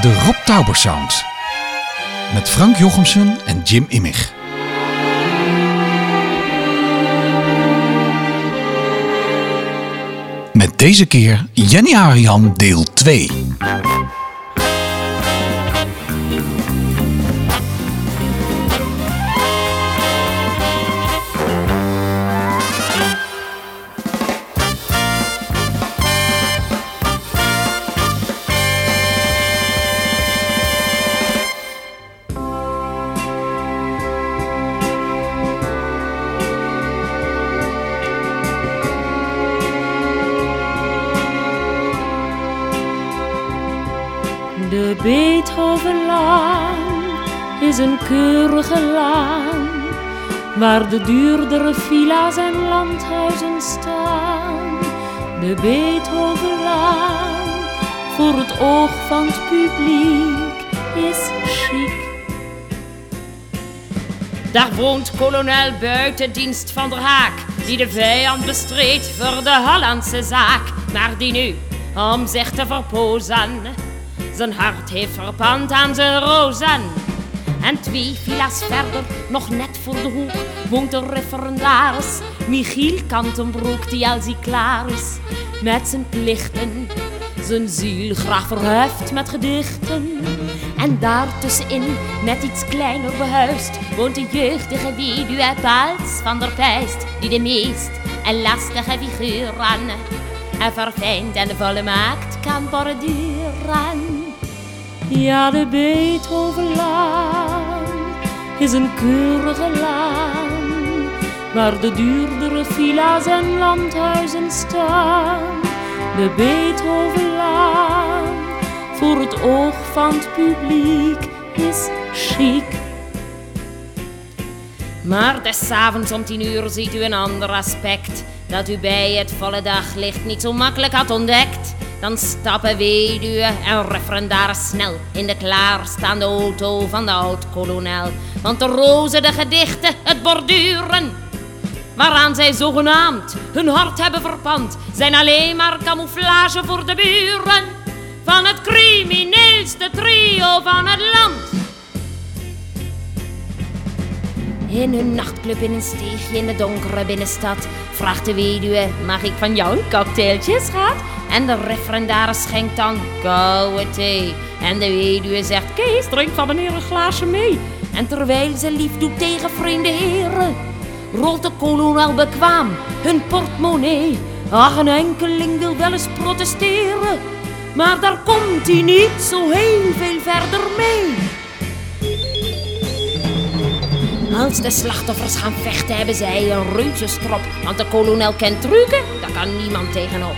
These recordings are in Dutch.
De Rob Tauber Sound. Met Frank Jochemsen en Jim Immig. Met deze keer Jenny Arian deel 2. De duurdere villa's en landhuizen staan. De Beethovenlaan voor het oog van het publiek is chic. Daar woont kolonel buitendienst van der Haak, die de vijand bestreed voor de Hollandse zaak, maar die nu, om zich te verpozen, zijn hart heeft verpand aan zijn rozen. En twee villa's verder, nog net voor de hoek, woont de referendaris Michiel Kantenbroek, die als hij klaar is met zijn plichten, zijn ziel graag verheft met gedichten. En daartussenin, net iets kleiner behuisd, woont de jeugdige weduwe Pals van der Pijst, die de meest en lastige figuren en verfijnd en volle maakt kan borduren. Ja, de Beethovenlaan is een keurige laan, waar de duurdere villa's en landhuizen staan. De Beethovenlaan, voor het oog van het publiek, is chic. Maar des avonds om tien uur ziet u een ander aspect dat u bij het volle daglicht niet zo makkelijk had ontdekt. Dan stappen weduwe en referendaris snel in de klaarstaande auto van de oud-kolonel. Want de rozen, de gedichten, het borduren, waaraan zij zogenaamd hun hart hebben verpand, zijn alleen maar camouflage voor de buren van het crimineelste trio van het land. In hun nachtclub in een steegje in de donkere binnenstad vraagt de weduwe: Mag ik van jou een cocktailtje, schat? En de referendaris schenkt dan koude thee. En de weduwe zegt: Kees, drink van meneer een glaasje mee. En terwijl ze lief doet tegen vreemde heren, rolt de kolonel bekwaam hun portemonnee. Ach, een enkeling wil wel eens protesteren, maar daar komt hij niet zo heel veel verder mee. Als de slachtoffers gaan vechten, hebben zij een reuzenstrop. Want de kolonel kent trucken, daar kan niemand tegenop.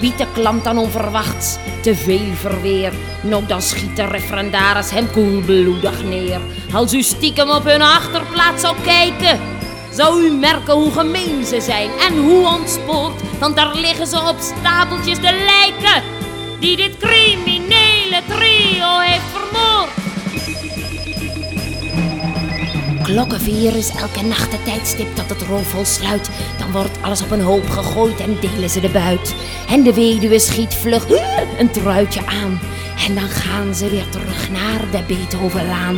Biedt de klant dan onverwachts te veel verweer. Nou, dan schiet de referendaris hem koelbloedig neer. Als u stiekem op hun achterplaats zou kijken, zou u merken hoe gemeen ze zijn en hoe ontspoord. Want daar liggen ze op stapeltjes de lijken die dit criminele trio heeft vermoord. Klokkenvier is elke nacht het tijdstip dat het roofvol sluit. Dan wordt alles op een hoop gegooid en delen ze de buit. En de weduwe schiet vlug een truitje aan. En dan gaan ze weer terug naar de Beethovenlaan.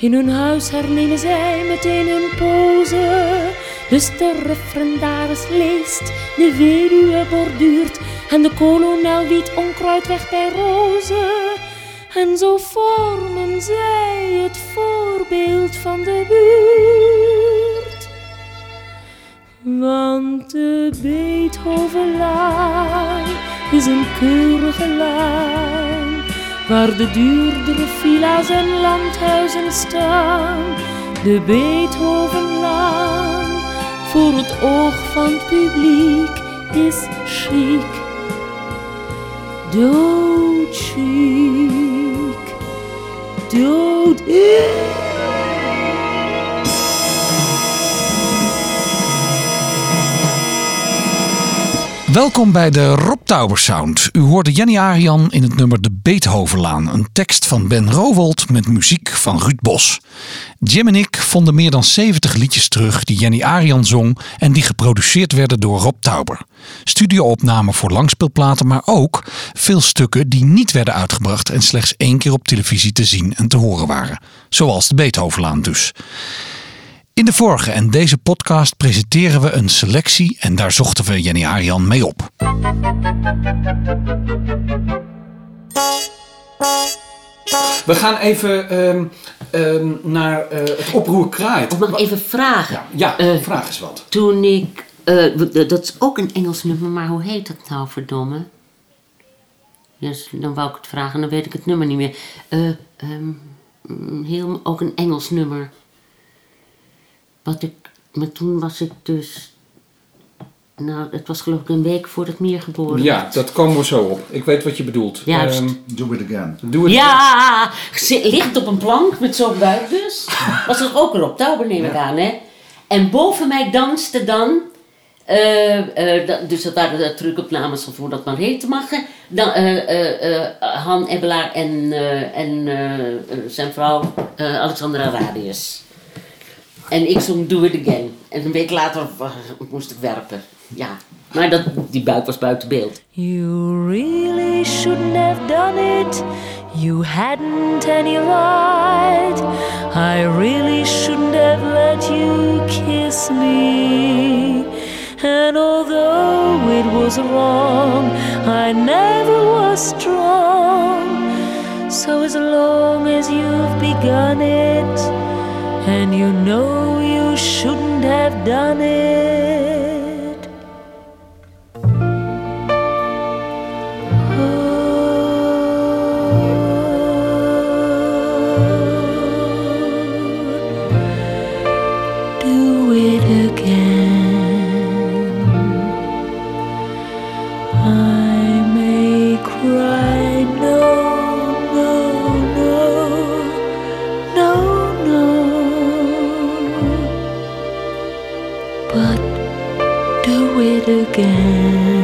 In hun huis hernemen zij meteen hun pose. Dus de referendaris leest, de weduwe borduurt. En de kolonel wiet onkruid weg bij rozen. En zo vormen zij het voorbeeld van de buurt. Want de Beethovenlaan is een keurige laan, waar de duurdere villa's en landhuizen staan. De Beethovenlaan, voor het oog van het publiek, is chic. Doodchic, dood. Welkom bij de Rob Tauber Sound. U hoorde Jenny Arian in het nummer De Beethovenlaan. Een tekst van Ben Rowold met muziek van Ruud Bos. Jim en ik vonden meer dan 70 liedjes terug die Jenny Arian zong en die geproduceerd werden door Rob Tauber. Studioopnamen voor langspeelplaten, maar ook veel stukken die niet werden uitgebracht en slechts één keer op televisie te zien en te horen waren. Zoals de Beethovenlaan dus. In de vorige en deze podcast presenteren we een selectie en daar zochten we Jenny Arian mee op. We gaan even ehm, ehm, naar eh, het oproer kraait. Ik mag even vragen. Ja, ja Eh, vraag eens wat. Toen ik... eh, dat is ook een Engels nummer, maar hoe heet dat nou, verdomme? Dus dan wou ik het vragen, dan weet ik het nummer niet meer. Eh, ehm, mm, heel, ook een Engels nummer. Wat ik... Maar toen was ik dus... Nou, het was geloof ik een week voordat Mier geboren Ja, werd. dat komen we zo op. Ik weet wat je bedoelt. Juist. Ehm, Do it again. het. Ja, ze- ligt op een plank met zo'n buik dus. Was er ook een oktober neem ik aan, hè. En boven mij danste dan, eh, eh, dat- dus dat waren de terugopnames of hoe dat maar heten mag. hè. Dan, eh, eh, eh, Han Ebbelaar en, eh, en zijn vrouw eh, Alexandra Radius. En ik zong Do It Again. En een week later moest ik werpen. Ja, maar dat, die buik was buiten beeld. You really shouldn't have done it. You hadn't any right. I really shouldn't have let you kiss me. And although it was wrong, I never was strong. So as long as you've begun it, and you know you shouldn't have done it. Again.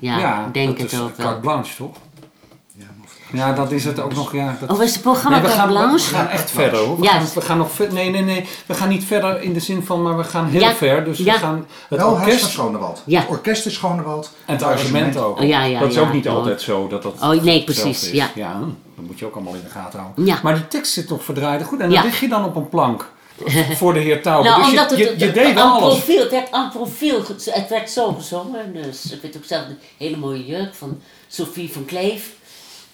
Ja, ik denk dat het is ook Carte. Blanche, toch? Ja, dat is het ook nog. Ja, dat... Oh, is het programma Nee, we, Carte gaan, we Blanche? gaan echt verder hoor. We, Ja. gaan, we gaan nog ver, nee, nee, nee. We gaan niet verder in de zin van, maar we gaan heel Ja. ver. Dus Ja. we gaan het Wel van orkest Schonewald. Ja. Het orkest is Schonewald. en het arrangement ook. Oh, ja, ja, dat is ja. ook niet Oh. altijd zo dat dat Oh, nee, precies, is. ja. ja. Dat moet je ook allemaal in de gaten houden. Ja. Maar die tekst zit toch verdraaid. Goed, en dan Ja. lig je dan op een plank voor de heer Tauber. Nou, dus omdat je, het, je, je deed wel alles. profiel, het werd aan profiel, het werd zo gezongen. Dus ik weet ook zelf een hele mooie jurk van Sophie van Kleef.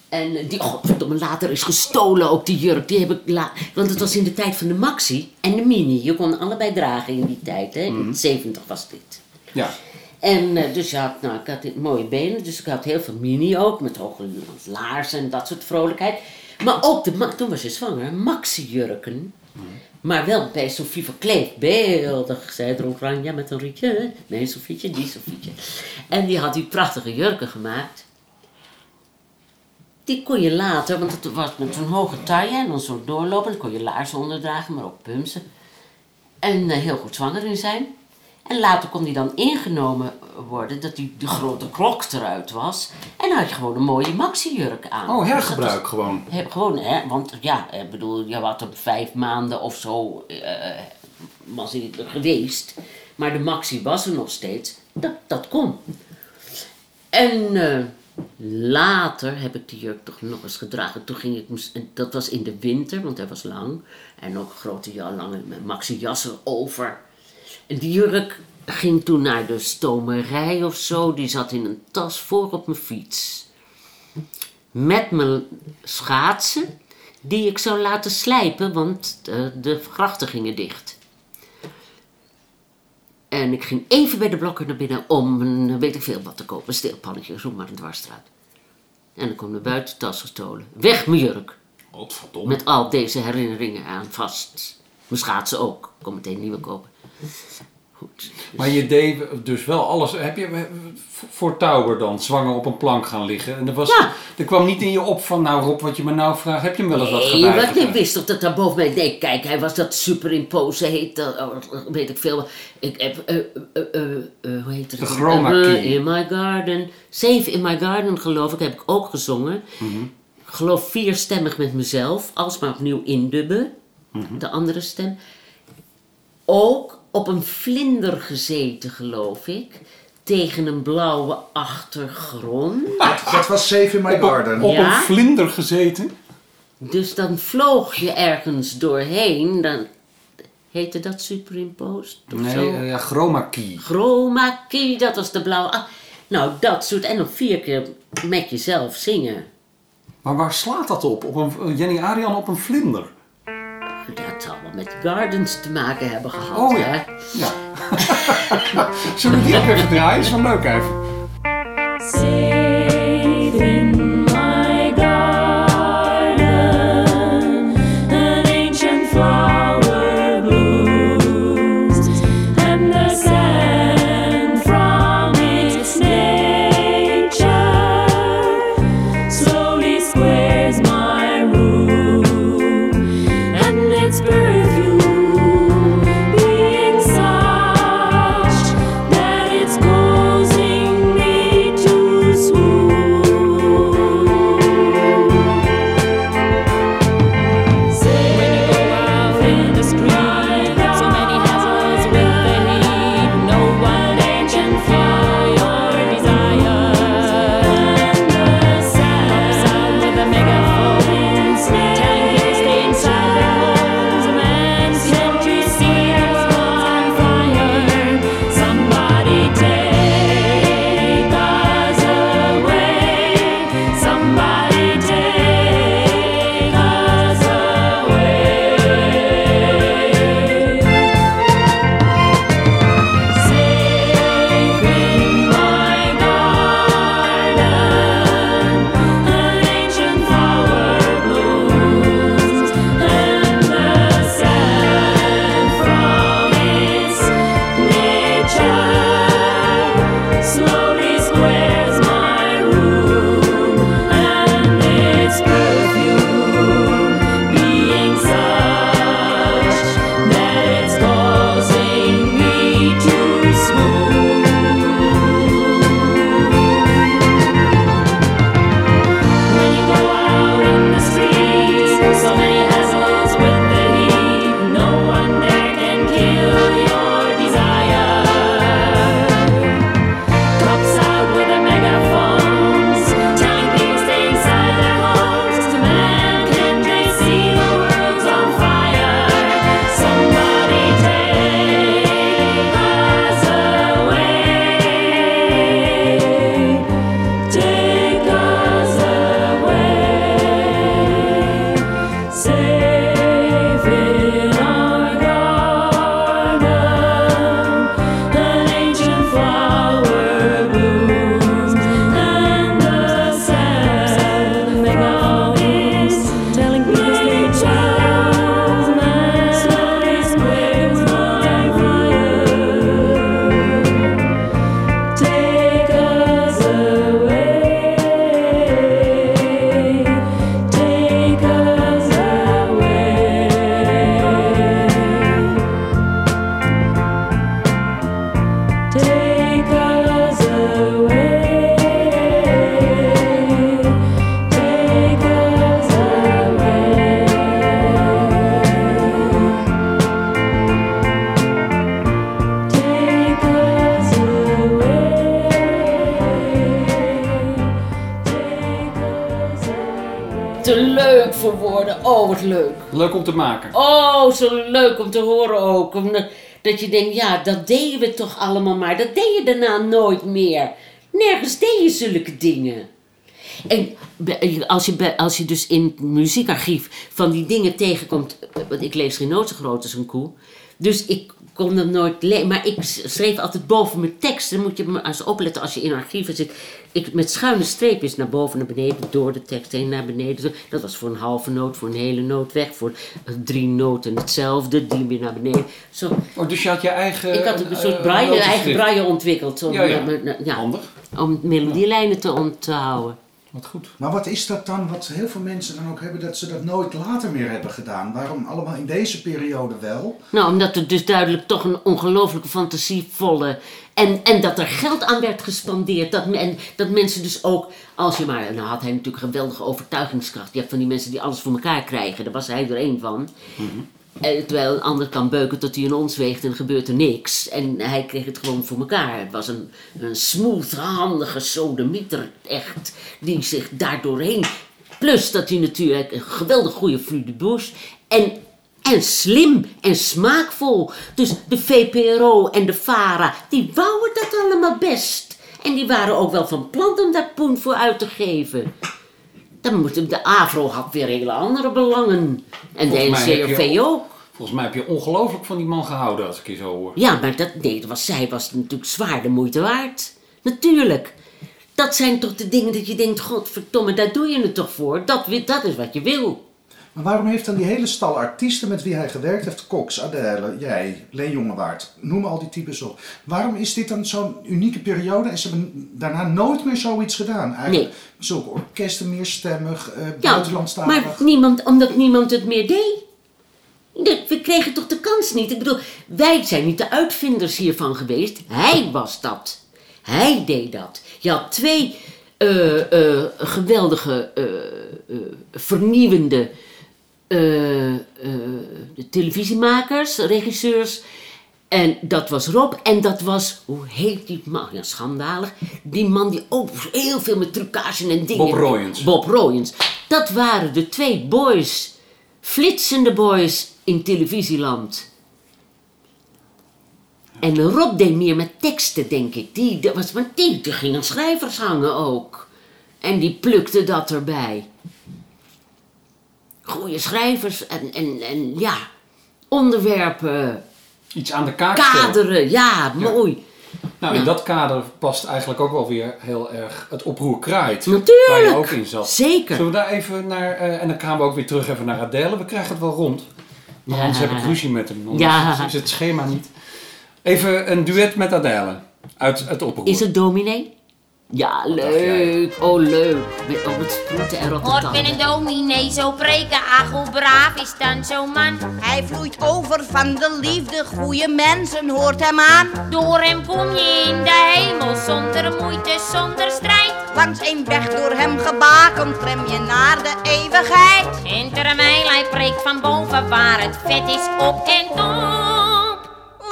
En die, oh, verdomme, later is gestolen ook die jurk. Die heb ik la want het was in de tijd van de maxi en de mini. Je kon allebei dragen in die tijd, hè. In de 70 was dit. Ja. En eh, dus je had, nou, ik had mooie benen, dus ik had heel veel mini ook, met hoge laarzen en dat soort vrolijkheid. Maar ook, de, toen was je zwanger, maxi-jurken. Maar wel bij Sofie van Kleef, beeldig. Zij droeg Ranja met een rietje. Nee, Sofietje, die Sofietje. En die had die prachtige jurken gemaakt. Die kon je later, want het was met zo'n hoge taille en dan zo doorlopen. Dan kon je laarzen onderdragen, maar ook pumsen. En eh, heel goed zwanger in zijn. En later kon die dan ingenomen worden, dat die de grote klok eruit was. En dan had je gewoon een mooie maxi-jurk aan. Oh, Dus hergebruik gewoon. Gewoon, hè, want ja, ik bedoel, je had op vijf maanden of zo eh, was hij er geweest. Maar de maxi was er nog steeds. Dat, dat kon. En eh, later heb ik die jurk toch nog eens gedragen. Toen ging ik, dat was in de winter, want hij was lang. En ook grote lange maxi jas erover. En die jurk ging toen naar de stomerij of zo. Die zat in een tas voor op mijn fiets met mijn schaatsen, die ik zou laten slijpen, want de, de grachten gingen dicht. En ik ging even bij de blokker naar binnen om een weet ik veel wat te kopen, een steelpannetje, zo maar een dwarsstraat. En dan kwam de buitentas gestolen. Weg mijn jurk, Godverdomme. met al deze herinneringen aan vast. Mijn schaatsen ook, ik kon meteen nieuwe kopen. Goed. Maar je deed dus wel alles. Heb je voor Tauber dan zwanger op een plank gaan liggen? En er, was, Ja. er kwam niet in je op van, nou Rob, wat je me nou vraagt, heb je hem wel eens wat Nee, gedaan? wat, ik wist toch dat daar boven mij... Nee, kijk, hij was dat superimpose heet, dat, oh, weet ik veel. Ik heb, eh, eh, eh, hoe heet het? De chroma key. In my garden. Save in my garden, geloof ik, heb ik ook gezongen. Ik geloof vierstemmig met mezelf, alsmaar opnieuw indubben. Mhm. De andere stem. Ook op een vlinder gezeten, geloof ik. Tegen een blauwe achtergrond. Dat was Save in My Garden. Op Ja? een vlinder gezeten? Dus dan vloog je ergens doorheen. Dan heette dat superimposed of Nee, zo? eh, ja, chroma key. Chroma key, dat was de blauwe. ah, nou, dat soort. En nog vier keer met jezelf zingen. Maar waar slaat dat op? Op een, Jenny Arian op een vlinder? Dat zal wel met gardens te maken hebben gehad. Oh ja. hè? Ja. Zullen we die ook even draaien? Is wel leuk even. Wat leuk. Leuk om te maken. Oh, zo leuk om te horen ook. Omdat, dat je denkt, ja, dat deden we toch allemaal maar. Dat deed je daarna nooit meer. Nergens deed je zulke dingen. En als je, als je dus in het muziekarchief van die dingen tegenkomt... Want ik lees geen groot als een koe. Dus ik kon hem nooit lezen. Maar ik schreef altijd boven mijn tekst. Dan moet je maar eens opletten als je in archieven zit. Ik, met schuine streepjes naar boven, naar beneden. Door de tekst heen naar beneden. Dat was voor een halve noot, voor een hele noot weg. Voor drie noten hetzelfde. Die weer naar beneden. Zo. Oh, dus je had je eigen... Ik had een eh, soort braille, eigen braille ontwikkeld. Om, Ja, ja. ja, Handig. om melodielijnen te onthouden. Wat goed. Maar wat is dat dan, wat heel veel mensen dan ook hebben, dat ze dat nooit later meer hebben gedaan? Waarom allemaal in deze periode wel? Nou, omdat er dus duidelijk toch een ongelooflijke fantasievolle... En, en dat er geld aan werd gespandeerd. Dat, men- en dat mensen dus ook, als je maar... Nou had hij natuurlijk geweldige overtuigingskracht. Je hebt van die mensen die alles voor elkaar krijgen. Daar was hij er één van. Eh, terwijl een ander kan beuken tot hij in ons weegt en gebeurt er niks. En hij kreeg het gewoon voor elkaar. Het was een, een smooth, handige sodemieter, echt. Die zich daar doorheen... Plus dat hij natuurlijk een geweldig goede flux de. En en slim en smaakvol. Dus de VPRO en de VARA, die wouden dat allemaal best. En die waren ook wel van plan om daar poen voor uit te geven. Dan moet, de AVRO had weer hele andere belangen. En de Volgens NCRV ook. Volgens mij heb je ongelooflijk van die man gehouden, als ik je zo hoor. Ja, maar dat, nee, dat was, zij was natuurlijk zwaar de moeite waard. Natuurlijk. Dat zijn toch de dingen dat je denkt, godverdomme, daar doe je het toch voor. Dat, dat is wat je wil. Maar waarom heeft dan die hele stal artiesten met wie hij gewerkt heeft, Cox, Adele, jij, Leen Jongewaard, noem al die types op. Waarom is dit dan zo'n unieke periode en ze hebben daarna nooit meer zoiets gedaan? Eigenlijk Nee. zulke orkesten meer stemmig, eh Ja, buitenlandstalig. maar niemand, omdat niemand het meer deed. De- We kregen toch de kans niet. Ik bedoel, wij zijn niet de uitvinders hiervan geweest. Hij was dat. Hij deed dat. Je had twee eh, eh, geweldige, eh, vernieuwende eh, eh, televisiemakers, regisseurs. En dat was Rob. En dat was, hoe heet die man? Ja, schandalig. Die man die ook heel veel met trucage en dingen. Bob Royens. Bob Royens. Dat waren de twee boys. Flitsende boys in televisieland. En Rob deed meer met teksten, denk ik. Die, dat was, maar die, die ging aan schrijvers hangen ook. En die plukte dat erbij. Goeie schrijvers en, en, en ja, onderwerpen, Iets aan de kaak stellen. kaderen, ja, mooi. Nou, in dat kader past eigenlijk ook wel weer heel erg het oproer kraait. Natuurlijk. Waar je ook in zat. Zeker. Zullen we daar even naar, eh, en dan gaan we ook weer terug even naar Adele. We krijgen het wel rond. Maar anders heb ik ruzie met hem. Ja. is het schema niet. Even een duet met Adele. Uit het oproer. Is het dominee? Ja, leuk. Oh, leuk. Met, oh, met sproeten en Hoort Rotterdam. men een dominee zo preken, ach hoe braaf is dan zo'n man. Hij vloeit over van de liefde, goede mensen hoort hem aan. Door hem kom je in de hemel, zonder moeite, zonder strijd. Langs een weg door hem gebakend, klem je naar de eeuwigheid. En terwijl hij preekt van boven waar het vet is op en top.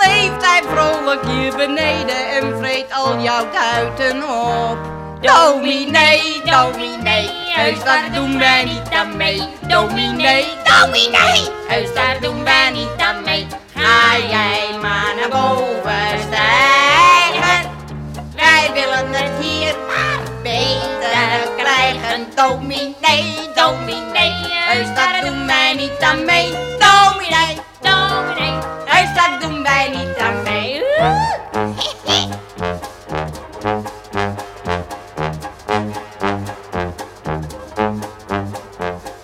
Leeft hij vrolijk hier beneden en vreet al jouw duiten op. Dominee, dominee, heus daar doen wij niet aan mee. Dominee, dominee, Heus daar doen wij niet aan mee. ga jij maar naar boven stijgen. Wij willen het hier maar beter krijgen. Dominee, dominee, heus daar doen wij niet aan mee. Dominee, Heus daar doen wij niet aan mee.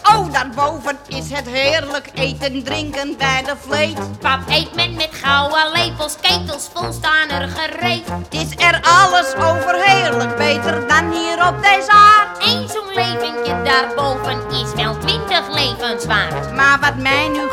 Oh, daarboven is het heerlijk eten, drinken bij de vleet. pap eet men met gouden lepels, ketels vol staan er gereed. Het is er alles over heerlijk, beter dan hier op deze aard. Eén zo'n leventje daarboven is wel twintig levens waard. Maar wat mij nu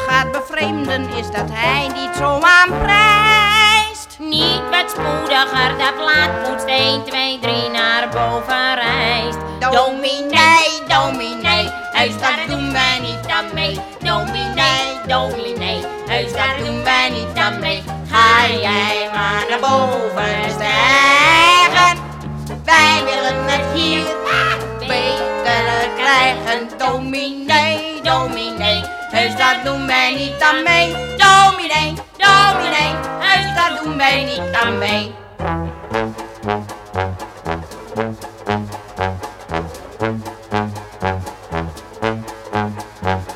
is dat hij niet zo aanprijst. Niet wat spoediger, dat plaatpoetst 1, 2, 3 naar boven reist. Dominee, dominee, heus daar doen wij niet aan mee. Dominee, dominee, heus daar doen wij niet aan mee. Ga jij maar naar boven stijgen. Wij willen het hier beter krijgen. Dominee, dominee, dominee. Heus daar doen wij niet aan mee. Dominee, dominee. Heus daar doen wij niet aan mee.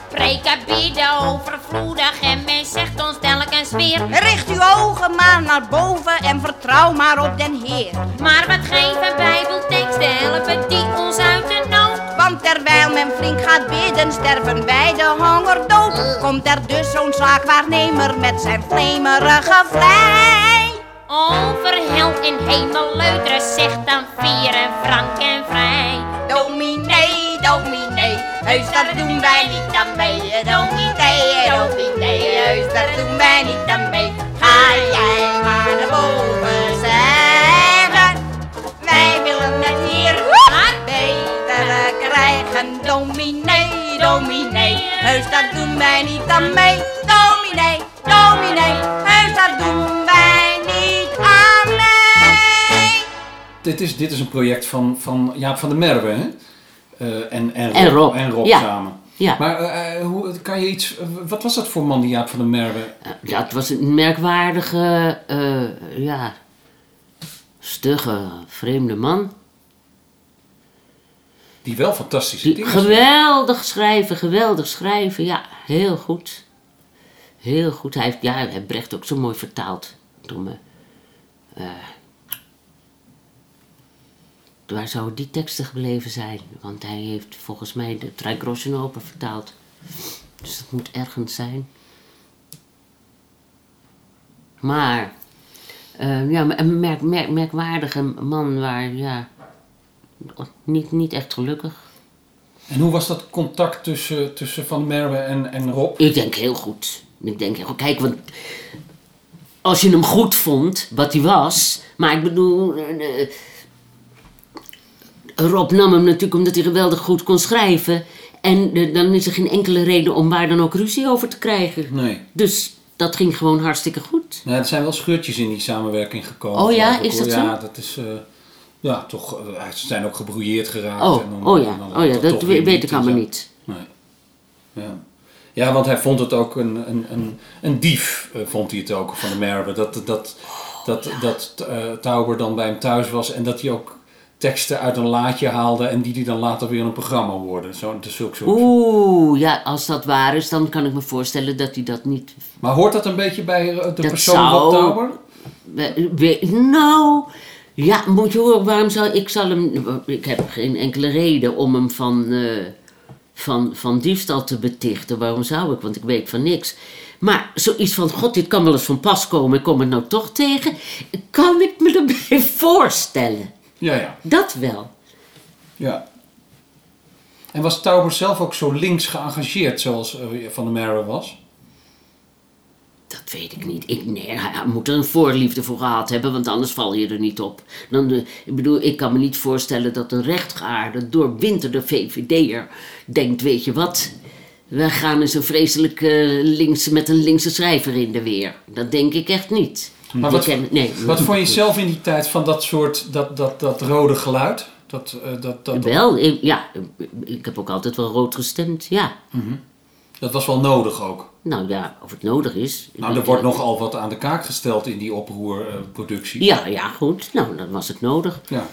Preken bieden overvloedig en men zegt ons telkens weer. Richt uw ogen maar naar boven en vertrouw maar op den Heer. Maar wat geven bijbelteksten helpen die ons nood? Want terwijl men flink gaat bidden, sterven wij de honger dood. Komt er dus zo'n zaakwaarnemer met zijn vlemerige vlei. Over hel en hemel leuteren zegt dan vier en frank en vrij. Dominee, dominee, heus daar doen wij niet aan mee. Dominee, dominee, heus daar doen wij niet aan mee. Ga jij maar naar boven zeggen, wij willen krijgen. Dominee, dominee, heus daar doen wij niet aan mee. Dominee, dominee, heus daar doen wij niet aan mee. Dit is, dit is een project van, van Jaap van der Merwe, hè? Eh, en, en, Rob, En Rob, en Rob ja. samen. Ja. Maar eh, eh, hoe, kan je iets... wat was dat voor man, die Jaap van der Merwe? Ja, het was een merkwaardige, eh, ja, stugge, vreemde man. Die wel fantastische dingen geweldig schrijven, geweldig schrijven. Ja, heel goed. Heel goed. Hij heeft, ja, hij heeft Brecht ook zo mooi vertaald. Door me. Eh, waar zouden die teksten gebleven zijn? Want hij heeft volgens mij de Dreigroschenoper vertaald. Dus dat moet ergens zijn. Maar, eh, ja, een merk, merk, merkwaardige man waar, ja, niet, niet echt gelukkig. En hoe was dat contact tussen, tussen Van Merwe en, en Rob? Ik denk heel goed. Ik denk heel goed. Kijk, want als je hem goed vond, wat hij was. Maar ik bedoel. eh, eh, Rob nam hem natuurlijk omdat hij geweldig goed kon schrijven. En eh, dan is er geen enkele reden om waar dan ook ruzie over te krijgen. Nee. Dus dat ging gewoon hartstikke goed. Nou, er zijn wel scheurtjes in die samenwerking gekomen. Oh ja, is dat zo? Ja, dat is... ja, toch... eh, ze zijn ook gebrouilleerd geraakt. Oh, en dan- oh en ja, dan oh ja dat weer we- weet ik allemaal niet. Nee. Ja. ja, want hij vond het ook een, een, een, een dief, eh, vond hij het ook, van de Merwe. Dat, dat, dat, dat eh, Tauber dan bij hem thuis was en dat hij ook teksten uit een laadje haalde en die die dan later weer een programma worden. Zo, dus zulke soort. Oeh, ja, als dat waar is, dan kan ik me voorstellen dat hij dat niet Maar hoort dat een beetje bij de Dat persoon zou- Rob Tauber? We- we- nou, ja, moet je horen, waarom zou ik zal hem. Ik heb geen enkele reden om hem van, eh, van, van diefstal te betichten. Waarom zou ik? Want ik weet van niks. Maar zoiets van: God, dit kan wel eens van pas komen, ik kom het nou toch tegen. Kan ik me erbij voorstellen? Ja, ja, Dat wel. ja. En was Tauber zelf ook zo links geëngageerd zoals eh, Van der Merwe was? Dat weet ik niet. Ik, nee, hij moet er een voorliefde voor gehad hebben, want anders val je er niet op. Dan, ik bedoel, ik kan me niet voorstellen dat een rechtgeaarde, doorwinterde VVD'er denkt, weet je wat... We gaan eens een vreselijk links, met een linkse schrijver in de weer. Dat denk ik echt niet. Maar wat, ken- nee. wat vond je zelf in die tijd van dat soort, dat, dat, dat rode geluid? Dat, eh, dat, dat, Wel, ik, ja, ik heb ook altijd wel rood gestemd, ja. Dat was wel nodig ook. Nou ja, of het nodig is. Nou, er wordt nogal wat aan de kaak gesteld in die oproerproductie. Ja, ja, goed. Nou, dan was het nodig. ja.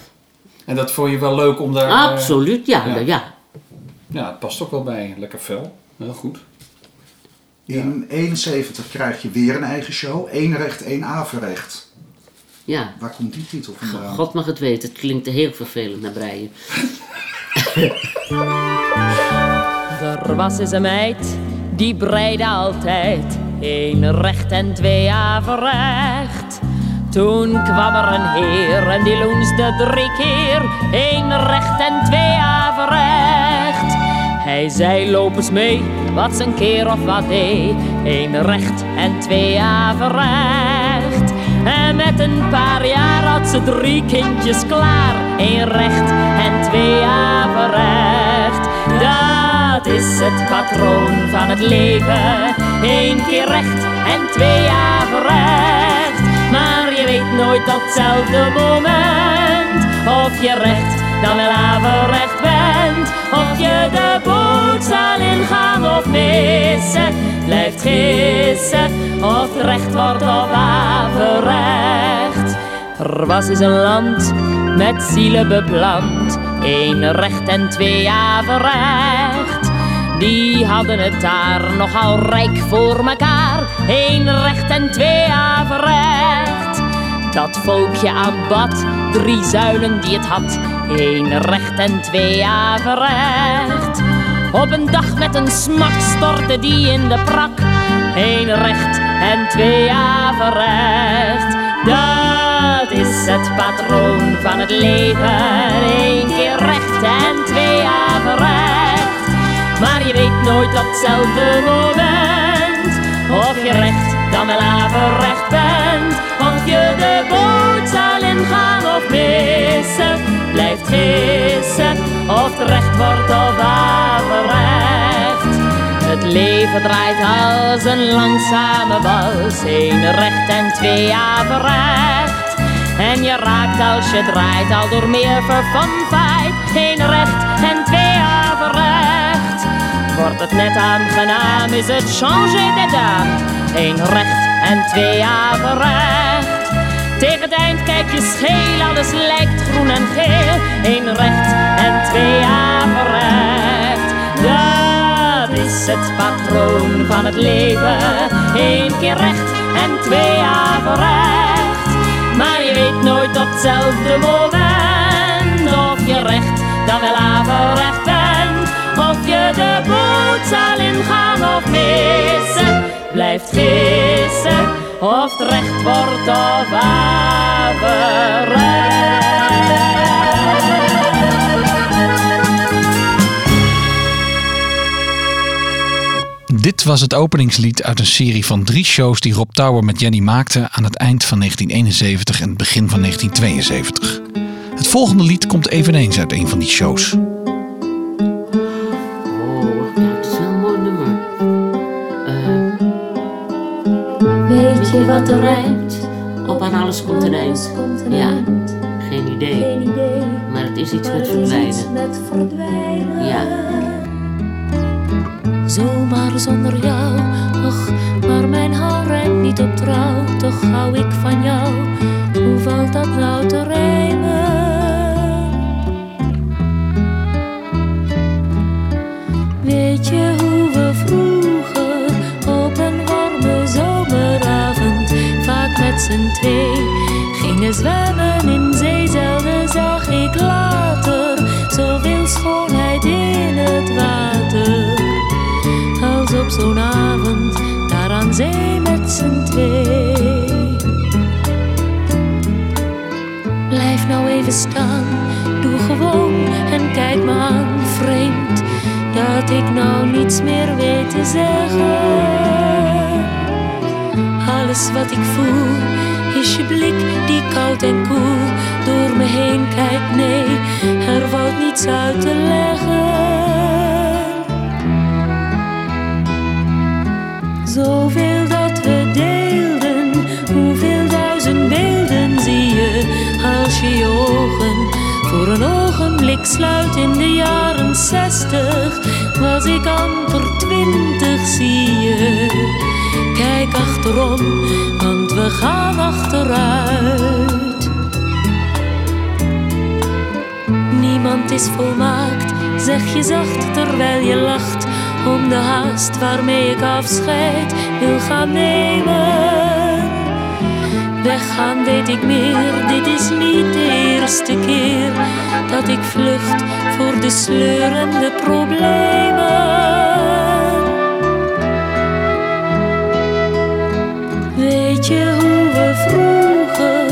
En dat vond je wel leuk om daar... eh, Absoluut, ja. ja. ja. ja, het past ook wel bij. Lekker fel. Heel goed. In 71 krijg je weer een eigen show. Eén recht, één averecht. ja. Waar komt die titel vandaan? God mag het weten, het klinkt heel vervelend naar breien. Er was eens een meid, die breide altijd één recht en twee averecht. Toen kwam er een heer en die loensde drie keer één recht en twee averecht. Hij zei loop eens mee, wat zijn keer of wat deed, één recht en twee averecht. En met een paar jaar had ze drie kindjes klaar, één recht en twee averecht. Dat is het patroon van het leven. Eén keer recht en twee averecht. Maar je weet nooit op hetzelfde moment of je recht dan wel averecht bent. Of je de boot zal ingaan of missen, blijft gissen of recht wordt of averecht. Er was eens een land met zielen beplant, één recht en twee averecht. Die hadden het daar nogal rijk voor mekaar, één recht en twee averecht. Dat volkje aanbad, drie zuilen die het had, één recht en twee averecht. Op een dag met een smak stortte die in de prak, één recht en twee averecht. Dat is het patroon van het leven, één keer recht en twee averecht. Maar je weet nooit op hetzelfde moment of je recht dan wel averecht bent. Of je de boot zal ingaan of missen, blijft gissen of het recht wordt of averecht. Het leven draait als een langzame wals, één recht en twee averecht. En je raakt als je draait al door meer vervanfeit, één recht en twee net aangenaam, is het changer d'état. Eén recht en twee averecht. Tegen het eind kijk je scheel, alles lijkt groen en geel. Eén recht en twee averecht. Dat is het patroon van het leven. Eén keer recht en twee averecht. Maar je weet nooit op hetzelfde moment of je recht dan wel averecht. De boot zal ingaan of missen, blijft gissen of het recht wordt of averecht. Dit was het openingslied uit een serie van drie shows die Rob Tower met Jenny maakte aan het eind van 1971 en het begin van 1972. Het volgende lied komt eveneens uit een van die shows. Je wat er rijmt? Op aan alles komt een eind. Ja, geen idee. Maar het is iets met verdwijnen. Ja. Zomaar zonder jou, och, maar mijn hart rijmt niet op trouw. Toch hou ik van jou, hoe valt dat nou te rijmen? Weet je met z'n gingen zwemmen in zee? Zelden zag ik later zoveel schoonheid in het water als op zo'n avond daar aan zee met z'n twee. Blijf nou even staan, doe gewoon en kijk me aan, vreemd dat ik nou niets meer weet te zeggen. Alles wat ik voel is je blik die koud en koel door me heen kijkt. Nee, er valt niets uit te leggen. Zoveel dat we deelden, hoeveel duizend beelden zie je als je je ogen voor een ogenblik sluit. In de jaren zestig was ik amper twintig, zie je. Kijk achterom, want we gaan achteruit. Niemand is volmaakt, zeg je zacht terwijl je lacht om de haast waarmee ik afscheid wil gaan nemen. Weggaan weet ik meer, is niet de eerste keer dat ik vlucht voor de sleurende problemen. Weet je hoe we vroeger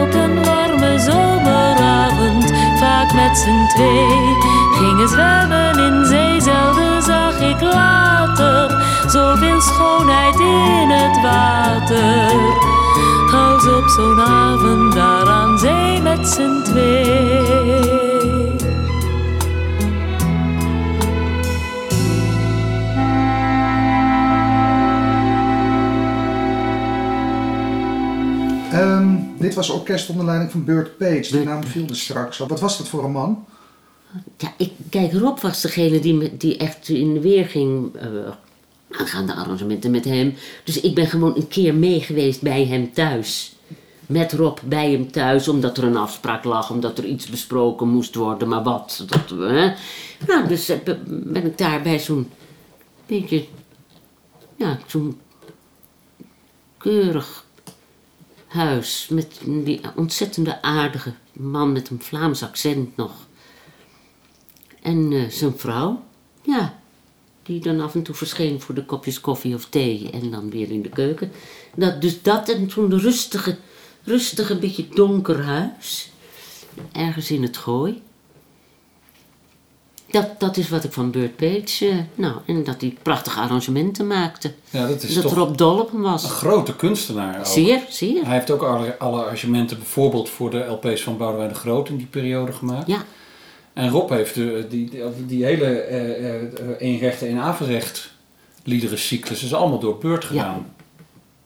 op een warme zomeravond, vaak met z'n twee, gingen zwemmen in zee? Zelden zag ik later zoveel schoonheid in het water. Als op zo'n avond daar aan zee met z'n twee. Ehm, dit was orkest onder leiding van Burt Page. Die naam viel er straks al. Wat was dat voor een man? Ja, ik, kijk, Rob was degene die, me- die echt in de weer ging eh aangaande arrangementen met hem. Dus ik ben gewoon een keer mee geweest bij hem thuis. Met Rob bij hem thuis, omdat er een afspraak lag, omdat er iets besproken moest worden, maar wat. Dat, hè. Nou, dus eh, be- ben ik daar bij zo'n beetje, ja, zo'n keurig huis met die ontzettende aardige man met een Vlaams accent nog. En eh, zijn vrouw, ja, die dan af en toe verscheen voor de kopjes koffie of thee en dan weer in de keuken. Dat, dus dat en zo'n rustige, rustige, beetje donker huis, ergens in het gooi. Dat, dat is wat ik van Burt Page, eh, nou, en dat hij prachtige arrangementen maakte. Ja, dat is dat toch Rob dol op hem was. een grote kunstenaar ook. Zeer, zeer. Hij heeft ook alle, alle arrangementen bijvoorbeeld voor de LP's van Boudewijn de Groot in die periode gemaakt. Ja, En Rob heeft de, die, die, die hele eh eh één recht één averecht liederencyclus is allemaal door Beurt gedaan.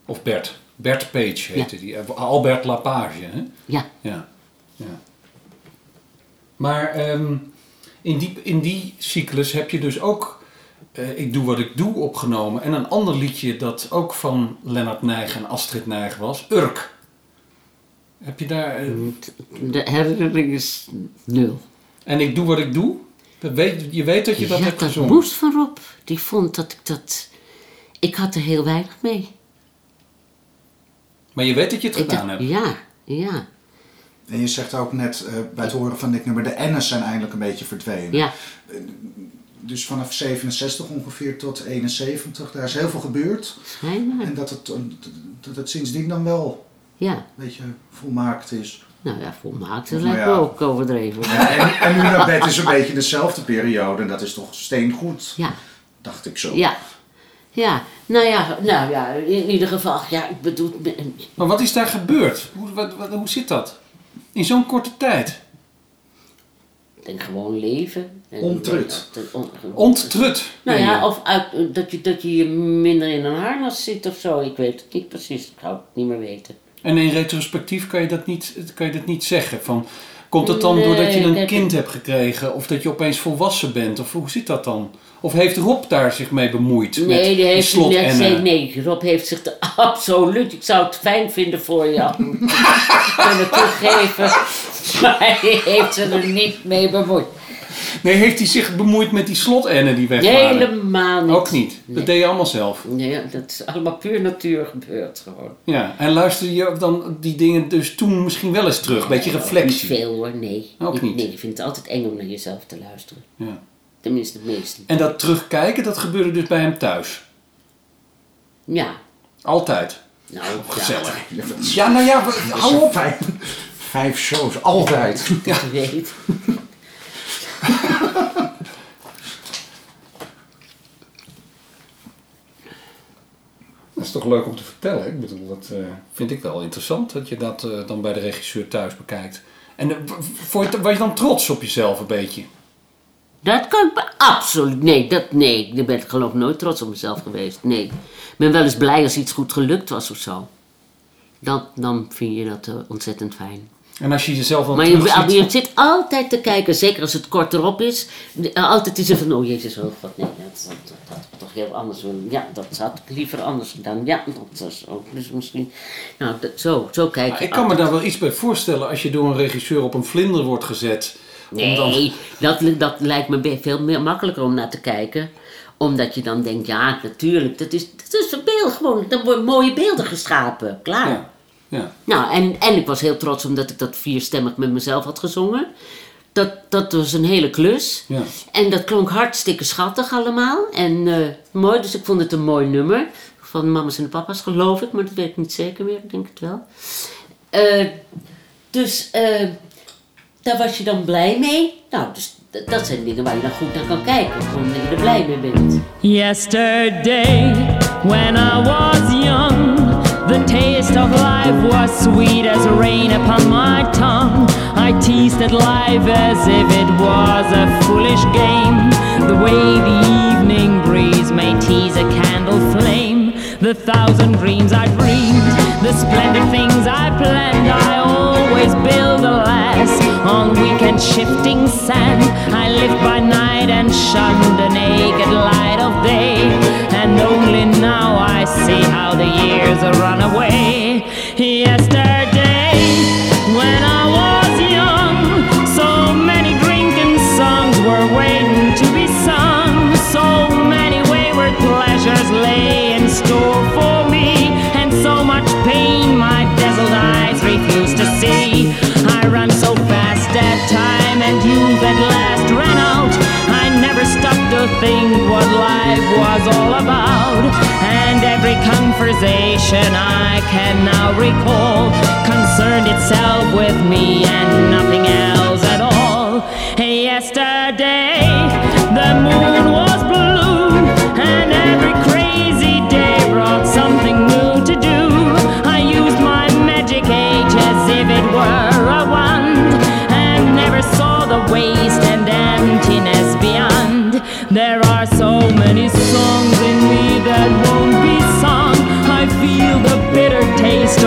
Of Bert. Bert Page heette die. Eh, Albert Lapage. Hè? ja. Ja. ja. Maar ehm, in, die, in die cyclus heb je dus ook eh, Ik Doe Wat Ik Doe opgenomen. En een ander liedje dat ook van Lennart Nijg en Astrid Nijg was. Urk. Heb je daar... eh, De herinnering is nul. En Ik Doe Wat Ik Doe? Dat weet, je weet dat je dat ja, hebt dat gezongen. moest van Rob. Die vond dat ik dat... Ik had er heel weinig mee. Maar je weet dat je het Ik gedaan hebt. ja, ja, En je zegt ook net eh, bij het horen van dit nummer, de N's zijn eindelijk een beetje verdwenen. ja. Dus vanaf 67 ongeveer tot 71, daar is heel veel gebeurd. Schijnbaar. En dat het, eh, dat het sindsdien dan wel Ja, een beetje volmaakt is. Nou ja, volmaakt. Dat lijkt me ja. ook overdreven. Ja, en, en nu naar bed is een beetje dezelfde periode en dat is toch steengoed, Ja, dacht ik zo. ja. Ja, nou ja, nou ja, in ieder geval, ja, ik bedoel, Maar wat is daar gebeurd? Hoe, wat, wat- hoe zit dat? In zo'n korte tijd? ik denk gewoon leven. En- Onttrut. dat- on- Onttrut. Nou ja, of uit, dat, je, dat je minder in een harnas zit of zo, ik weet het niet precies, ik zou het niet meer weten. En in retrospectief kan je dat niet, kan je dat niet zeggen. Van, komt het dan Nee, doordat je een kind hebt gekregen? Of dat je opeens volwassen bent? Of hoe zit dat dan? Of heeft Rob daar zich mee bemoeid? met Nee, die heeft slot net nee, Rob heeft zich er absoluut, ik zou het fijn vinden voor af kunnen toegeven, maar hij heeft ze er niet mee bemoeid. Nee, heeft hij zich bemoeid met die slotennen die weg waren? Helemaal niet. Ook niet. Dat Nee. deed je allemaal zelf. Nee, dat is allemaal puur natuur gebeurd gewoon. Ja. En luisterde je dan die dingen dus toen misschien wel eens terug? Beetje Niet reflectie. veel hoor, nee. Ook ik, niet. Nee, ik vind het altijd eng om naar jezelf te luisteren. Ja. Tenminste, het meeste. En dat terugkijken, dat gebeurde dus bij hem thuis. Ja, Altijd. nou, Gezellig. Ja, nou ja, hou op. Vijf, vijf shows, altijd. Ja, dat weet. Dat is toch leuk om te vertellen. Ik bedoel, dat eh, vind ik wel interessant dat je dat eh, dan bij de regisseur thuis bekijkt. En vond je, was je dan trots op jezelf een beetje? Dat kan ik me absoluut. Nee, dat, nee, ik ben geloof ik nooit trots op mezelf geweest. Nee. Ik ben wel eens blij als iets goed gelukt was of zo. Dan, dan vind je dat ontzettend fijn. En als je jezelf dan Maar je, zit altijd te kijken, zeker als het kort erop is. de- Altijd is er van, oh jezus, oh god, nee, dat, dat, dat had ik toch heel anders willen. Ja, dat had ik liever anders gedaan. Ja, dat was ook. Dus misschien, nou, dat, zo, zo kijk Maar je ik kan me daar wel iets bij voorstellen als je door een regisseur op een vlinder wordt gezet. om dan- Nee, dat, dat lijkt me veel meer makkelijker om naar te kijken. Omdat je dan denkt, ja, natuurlijk, dat is, dat is een beeld gewoon. Dan worden mooie beelden geschapen, klaar. Ja, ja. Nou, en, en ik was heel trots omdat ik dat vierstemmig met mezelf had gezongen. Dat, dat was een hele klus. Ja. En dat klonk hartstikke schattig allemaal. En eh, mooi, dus ik vond het een mooi nummer. Van mama's en de papa's, geloof ik, maar dat weet ik niet zeker meer. Ik denk het wel. Eh, dus eh, daar was je dan blij mee. Nou, dus dat zijn dingen waar je dan goed naar kan kijken. Gewoon dat je er blij mee bent. Yesterday, when I was young, the taste of life was sweet as rain upon my tongue. I teased at life as if it was a foolish game. The way the evening breeze may tease a candle flame. The thousand dreams I dreamed, the splendid things I planned. I always build a last on weekend shifting sand. I lived by night and shunned the naked light of day, and only now I see how the years run away. Yesterday, to think what life was all about, and every conversation I can now recall concerned itself with me and nothing else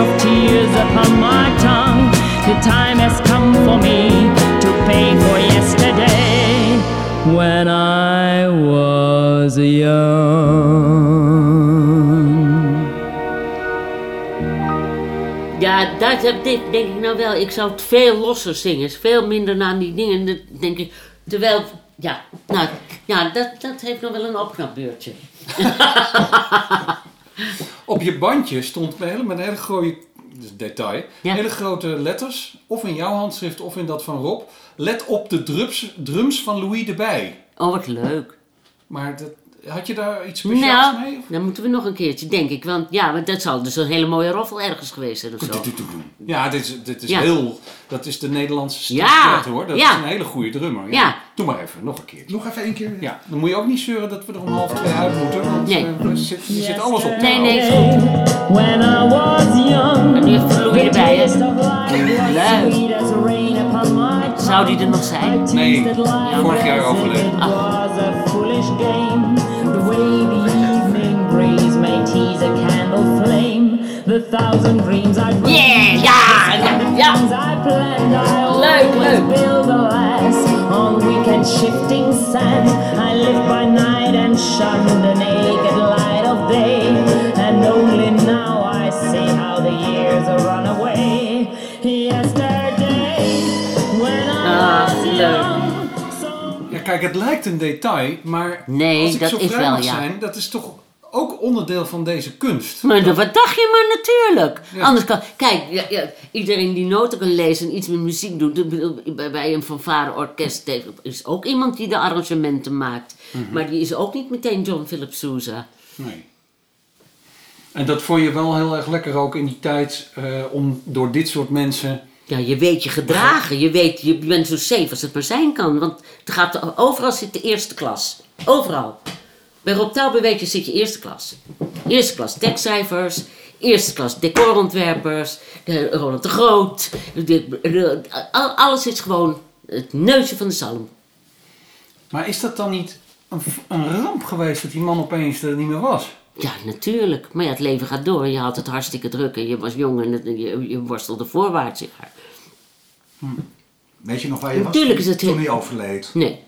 of tears upon my tongue. The time has come for me to pay for yesterday when I was young. Ja, dat heb dit denk ik nou wel. Ik zou het veel losser zingen. Veel minder naar die dingen, denk ik. Terwijl, ja, nou, ja dat, dat heeft nog wel een opknapbeurtje. Op je bandje stond met een hele grote detail, Ja. hele grote letters, of in jouw handschrift of in dat van Rob. Let op de drums, drums van Louis de Bij. Oh, wat leuk. Maar dat, had je daar iets speciaals mee? Nou, of? dan moeten we nog een keertje, denk ik. Want ja, want dat zal dus een hele mooie roffel ergens geweest zijn of zo. Ja, dit is, dit is Ja. heel. Dat is de Nederlandse Ja, stad hoor. Dat ja. is een hele goede drummer. Ja. Ja. Doe maar even, nog een keer. Nog even één keer. Ja, dan moet je ook niet zeuren dat we er om half twee uit moeten. Want Nee. eh, er zit, er zit alles op. Nee, nee, houden. is goed. When I was young, En nu heeft erbij, hè? Zou die er nog zijn? Nee, vorig jaar overleden. It shifting sand. I live by night and shun the naked kijk, het lijkt een detail, maar Nee, als ik dat zo is vrij wel, mag ja. zijn, dat is toch ook onderdeel van deze kunst. Maar dat- wat dacht je maar natuurlijk. Ja. Anders kan... Kijk, ja, ja, iedereen die noten kan lezen en iets met muziek doet... bij- een fanfare-orkest is ook iemand die de arrangementen maakt. Mhm. Maar die is ook niet meteen John Philip Sousa. Nee. En dat vond je wel heel erg lekker ook in die tijd eh, om door dit soort mensen. Ja, je weet je gedragen. Je weet, je bent zo safe als het maar zijn kan. Want het gaat, overal zit de eerste klas. Overal. Bij Rob weet je, zit je eerste klas. Eerste klas tekstcijfers. Eerste klas decorontwerpers. De Roland de Groot. Alles is gewoon het neusje van de zalm. Maar is dat dan niet een, een ramp geweest dat die man opeens er niet meer was? Ja, natuurlijk. Maar ja, het leven gaat door. Je had het hartstikke druk en je was jong en het- je, je worstelde voorwaarts. Ja. Weet je nog waar je was Natuurlijk is het toen heel- hij overleed? Nee.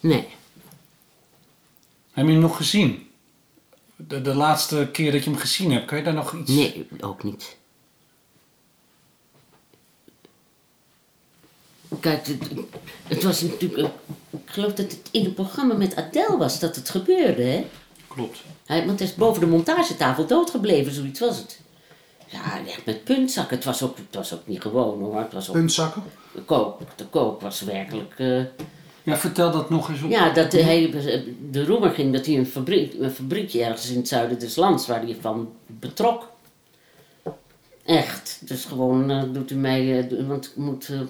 Nee. Heb je hem nog gezien? De, de laatste keer dat je hem gezien hebt, kan je daar nog iets... Nee, ook niet. Kijk, het, het was natuurlijk... Ik geloof dat het in het programma met Adele was dat het gebeurde, hè? Klopt. Hij, want hij is boven de montagetafel doodgebleven, zoiets was het. Ja, echt met puntzakken. Het was ook, het was ook niet gewoon, hoor. Het was ook... Puntzakken? De kook, de kook was werkelijk... eh, Ja, vertel dat nog eens op. ja, dat hij, de roemer ging dat hij een, fabriek, een fabriekje ergens in het zuiden des lands waar hij van betrok. Echt. Dus gewoon eh, doet u mij, eh, want ik moet eh,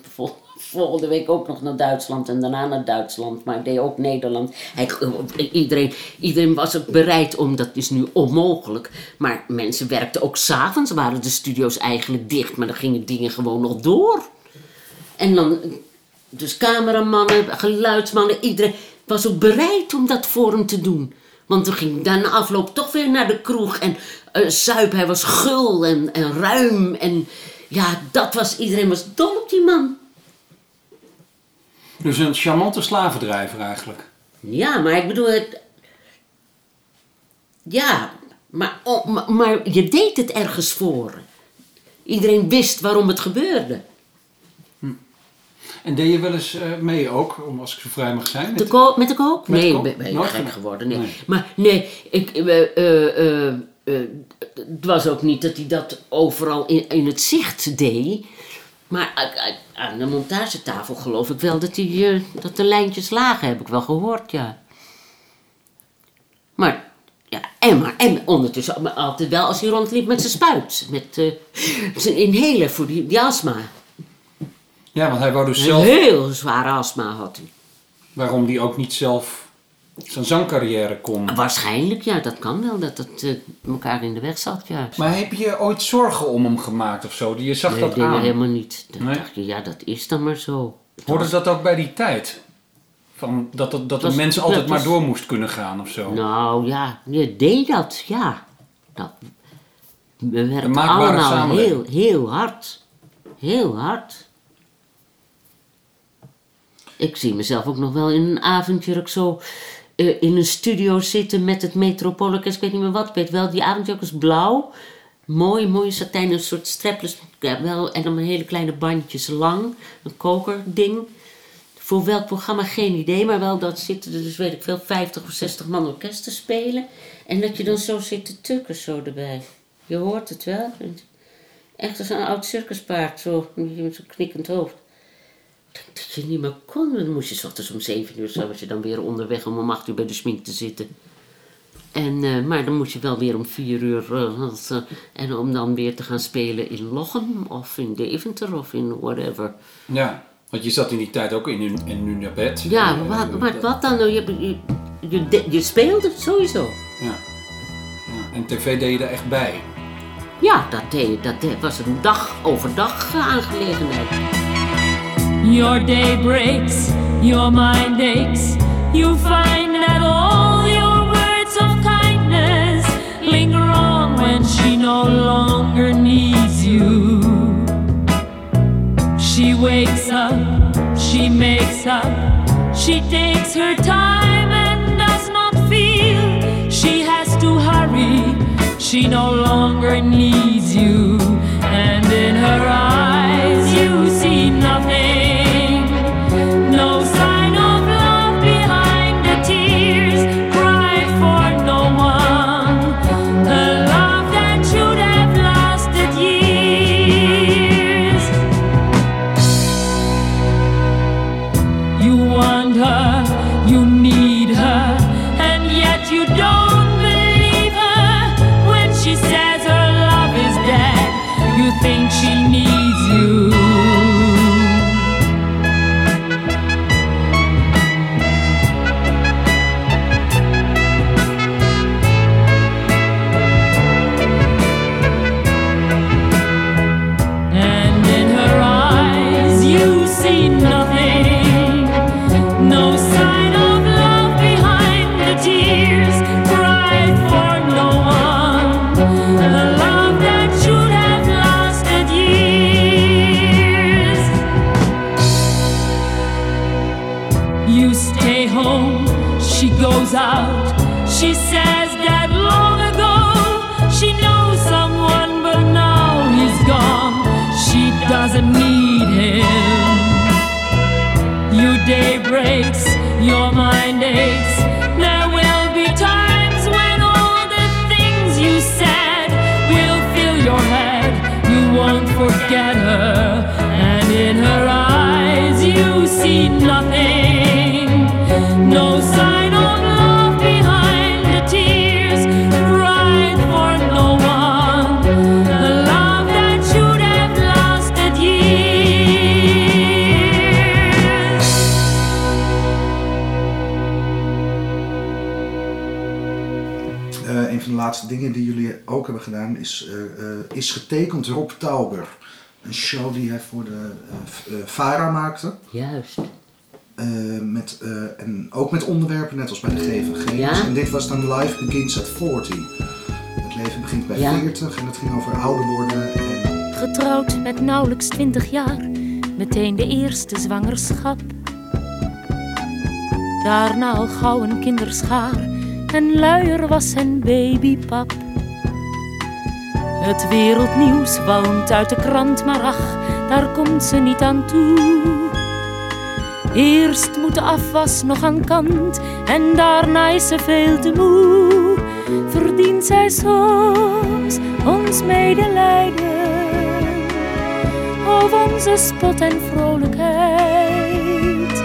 volgende week ook nog naar Duitsland en daarna naar Duitsland. Maar ik deed ook Nederland. Iedereen, iedereen was ook bereid om, dat is nu onmogelijk. Maar mensen werkten ook s'avonds, waren de studio's eigenlijk dicht, maar dan gingen dingen gewoon nog door. En dan, dus cameramannen, geluidsmannen, iedereen was ook bereid om dat voor hem te doen. Want toen ging dan na afloop toch weer naar de kroeg en eh zuipen. Hij was gul en, en ruim. En ja, dat was, iedereen was dol op die man. Dus een charmante slavendrijver eigenlijk. Ja, maar ik bedoel, het... Ja, maar, oh, maar, maar je deed het ergens voor. Iedereen wist waarom het gebeurde. En deed je wel eens eh, mee ook, om als ik zo vrij mag zijn? De met- de? Met de nee, kook? ben Nooit gek geworden. Nee. Nee. Maar nee, ik, eh, eh, het was ook niet dat hij dat overal in, in het zicht deed. Maar a- a- aan de montagetafel geloof ik wel dat, hij, eh, dat de lijntjes lagen, heb ik wel gehoord, ja. Maar, ja, en, maar, en ondertussen maar altijd wel als hij rondliep met zijn spuit. Met eh, zijn inhaler voor die, die astma. Ja, want hij wou dus Een zelf, heel zware astma had hij. waarom hij ook niet zelf zijn zangcarrière kon. Waarschijnlijk, ja, dat kan wel, dat het eh, elkaar in de weg zat, ja. Maar heb je ooit zorgen om hem gemaakt of zo? Je zag nee, dat nee, aan. helemaal niet. Dan Nee? dacht je, ja, dat is dan maar zo. Hoorde was- dat ook bij die tijd? Van dat dat, dat de was- dat altijd maar door moest kunnen gaan of zo? Nou ja, je deed dat, ja. Dat, we werkten maakbare allemaal heel, heel hard. Heel hard. Ik zie mezelf ook nog wel in een avondjurk zo eh, in een studio zitten met het Metropolis. Ik weet niet meer wat. Ik weet wel, die avondjurk is blauw. Mooi, mooie satijn, een soort strapless. Wel, en dan hele kleine bandjes lang. Een kokerding. Voor welk programma geen idee, maar wel dat zitten er dus, weet ik veel, 50 of 60 man orkest spelen. En dat je dan zo zit te tukken zo erbij. Je hoort het wel. Echt als een oud circuspaard, zo met zo'n knikkend hoofd. Dat je niet meer kon. Dan moest je 's ochtends om 7 uur, zo was je dan weer onderweg om om 8 uur bij de smink te zitten. En, eh, maar dan moest je wel weer om 4 uur, eh, en om dan weer te gaan spelen in Lochem of in Deventer of in whatever. Ja, want je zat in die tijd ook in, hun- in nu naar bed. Ja, maar wat dan? Je, je, je, de- je speelde sowieso. Ja. ja. En tv deed je er echt bij. Ja, dat, deed, dat deed- was een dag overdag eh, aangelegenheid. Your day breaks, your mind aches. You find that all your words of kindness linger on when she no longer needs you. She wakes up, she makes up, she takes her time and does not feel she has to hurry. She no longer needs you, and in her eyes maakte. Juist. eh, met, eh, en ook met onderwerpen net als bij de GVG. Ja. En dit was dan Life Begins at 40. Het leven begint bij Ja. 40 en het ging over ouder worden. En Getrouwd met nauwelijks twintig jaar, meteen de eerste zwangerschap. Daarna al gauw een kinderschaar en luier was zijn babypap. Het wereldnieuws walmt uit de krant, maar ach, daar komt ze niet aan toe. Eerst moet de afwas nog aan kant en daarna is ze veel te moe. Verdient zij soms ons medelijden of onze spot en vrolijkheid,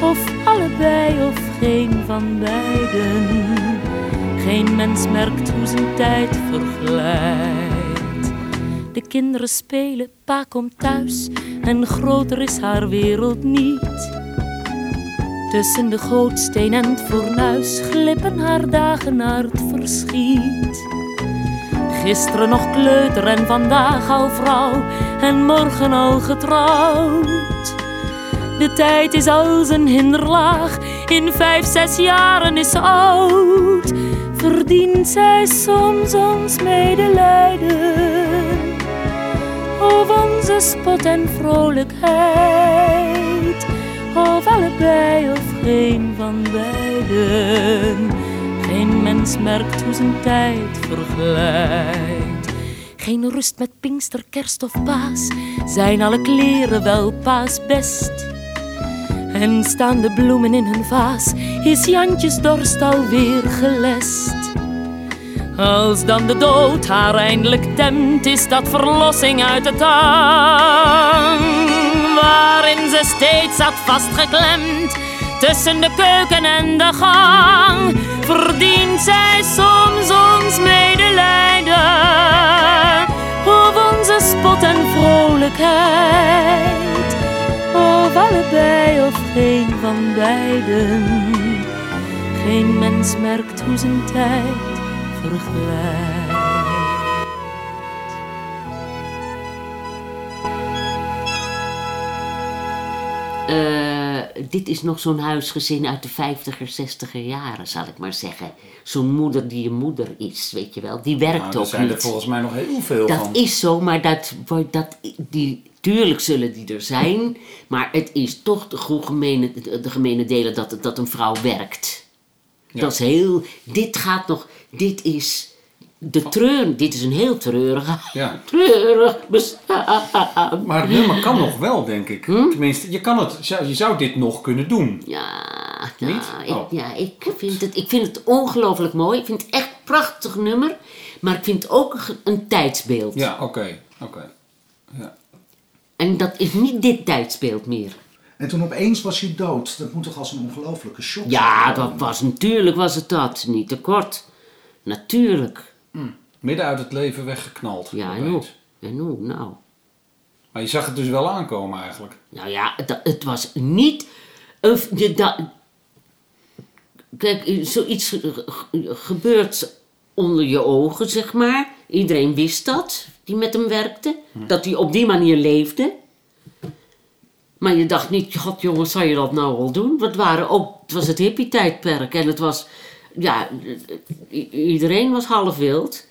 of allebei of geen van beiden. Geen mens merkt hoe zijn tijd verglijdt. De kinderen spelen, pa komt thuis en groter is haar wereld niet. Tussen de gootsteen en het fornuis glippen haar dagen naar het verschiet. Gisteren nog kleuter en vandaag al vrouw en morgen al getrouwd. De tijd is als een hinderlaag, in vijf, zes jaren is ze oud. Verdient zij soms ons medelijden, onze spot en vrolijkheid, of allebei of geen van beiden. Geen mens merkt hoe zijn tijd verglijdt. Geen rust met Pinkster, Kerst of Paas, zijn alle kleren wel paas best. En staan de bloemen in hun vaas, is Jantjes dorst alweer gelest. Als dan de dood haar eindelijk temt, is dat verlossing uit de tang. Waarin ze steeds zat vastgeklemd, tussen de keuken en de gang. Verdient zij soms ons medelijden, of onze spot en vrolijkheid. Of allebei of geen van beiden. Geen mens merkt hoe zijn tijd verglijdt. Eh, dit is nog zo'n huisgezin uit de 50er, 60er jaren, zal ik maar zeggen. Zo'n moeder die je moeder is, weet je wel. Die werkt Nou, er ook zijn er niet. volgens mij nog heel veel Dat van. is zo, maar dat, dat, die, tuurlijk zullen die er zijn. Maar het is toch de, goede gemene, de gemene delen dat, dat een vrouw werkt. Dat is heel... Dit gaat nog... Dit is... De treur... Dit is een heel treurige... Ja. Treurig bestaan. Maar het nummer kan nog wel, denk ik. Hm? Tenminste, je, kan het, je zou dit nog kunnen doen. Ja, Niet? ja, ik, Oh. ja ik, vind het, ik vind het ongelooflijk mooi. Ik vind het echt een prachtig nummer. Maar ik vind het ook een tijdsbeeld. Ja, oké. oké. Ja. En dat is niet dit tijdsbeeld meer. En toen opeens was hij dood. Dat moet toch als een ongelofelijke shock Ja, zijn? dat was natuurlijk was het dat. Niet te kort. Natuurlijk. Midden uit het leven weggeknald. Ja, en hoe? En hoe? Nou. Maar je zag het dus wel aankomen eigenlijk. Nou ja, het, het was niet. Een, je, dat, kijk, zoiets ge- ge- gebeurt onder je ogen, zeg maar. Iedereen wist dat, die met hem werkte. Dat hij op die manier leefde. Maar je dacht niet, god jongens, zou je dat nou wel doen? Want het, waren ook, het was het hippie-tijdperk en het was, ja, iedereen was half wild.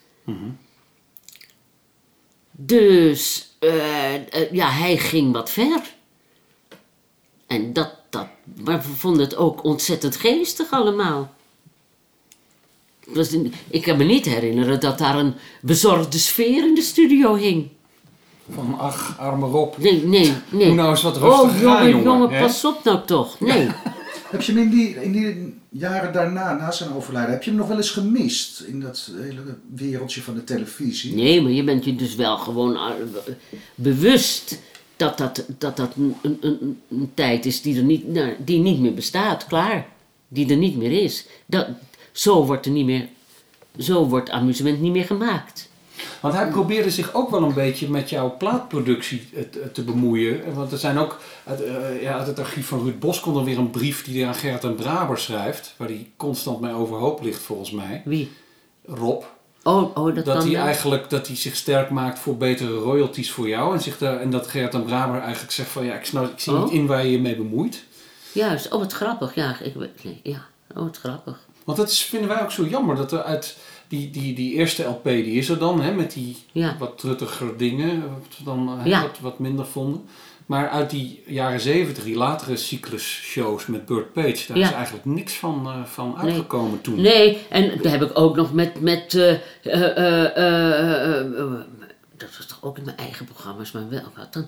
Dus, eh, eh, ja, hij ging wat ver. En dat, dat, maar we vonden het ook ontzettend geestig allemaal. Ik kan me niet herinneren dat daar een bezorgde sfeer in de studio hing. Van ach, arme Rob. Nee, nee, nee. Doe nou eens wat rustiger Oh, jongen, aan, jongen, jongen, hè? pas op nou toch. Nee. Heb je hem in die, in die jaren daarna, na zijn overlijden, heb je hem nog wel eens gemist? In dat hele wereldje van de televisie? Nee, maar je bent je dus wel gewoon eh, bewust dat dat, dat, dat een, een, een, een tijd is die, er niet, nou, die niet meer bestaat, klaar. Die er niet meer is. Dat, zo wordt er niet meer, zo wordt amusement niet meer gemaakt. Want hij probeerde zich ook wel een beetje met jouw plaatproductie eh, te, te bemoeien. Want er zijn ook uit, eh, ja, uit het archief van Ruud Bos komt er weer een brief die hij aan Gerrit en Braber schrijft. Waar hij constant mee overhoop ligt volgens mij. Wie? Rob. Oh, oh dat, Dat hij eigenlijk dat hij zich sterk maakt voor betere royalties voor jou. En, zich daar, en dat Gerrit en Braber eigenlijk zegt van ja, ik, snap, ik zie Oh. niet in waar je je mee bemoeit. Juist. Oh, wat grappig. Ja, ik, nee, ja. Oh, wat grappig. Want dat is, vinden wij ook zo jammer. Dat er uit die, die, die eerste LP, die is er dan, hè, met die Ja. wat truttiger dingen, wat we dan hè, Ja. wat, wat minder vonden. Maar uit die jaren zeventig, die latere cyclus-shows met Burt Page, daar Ja. is eigenlijk niks van, eh, van Nee. uitgekomen toen. Nee, en daar heb ik ook nog met. met eh, eh, dat was toch ook in mijn eigen programma's, maar wel wat dan.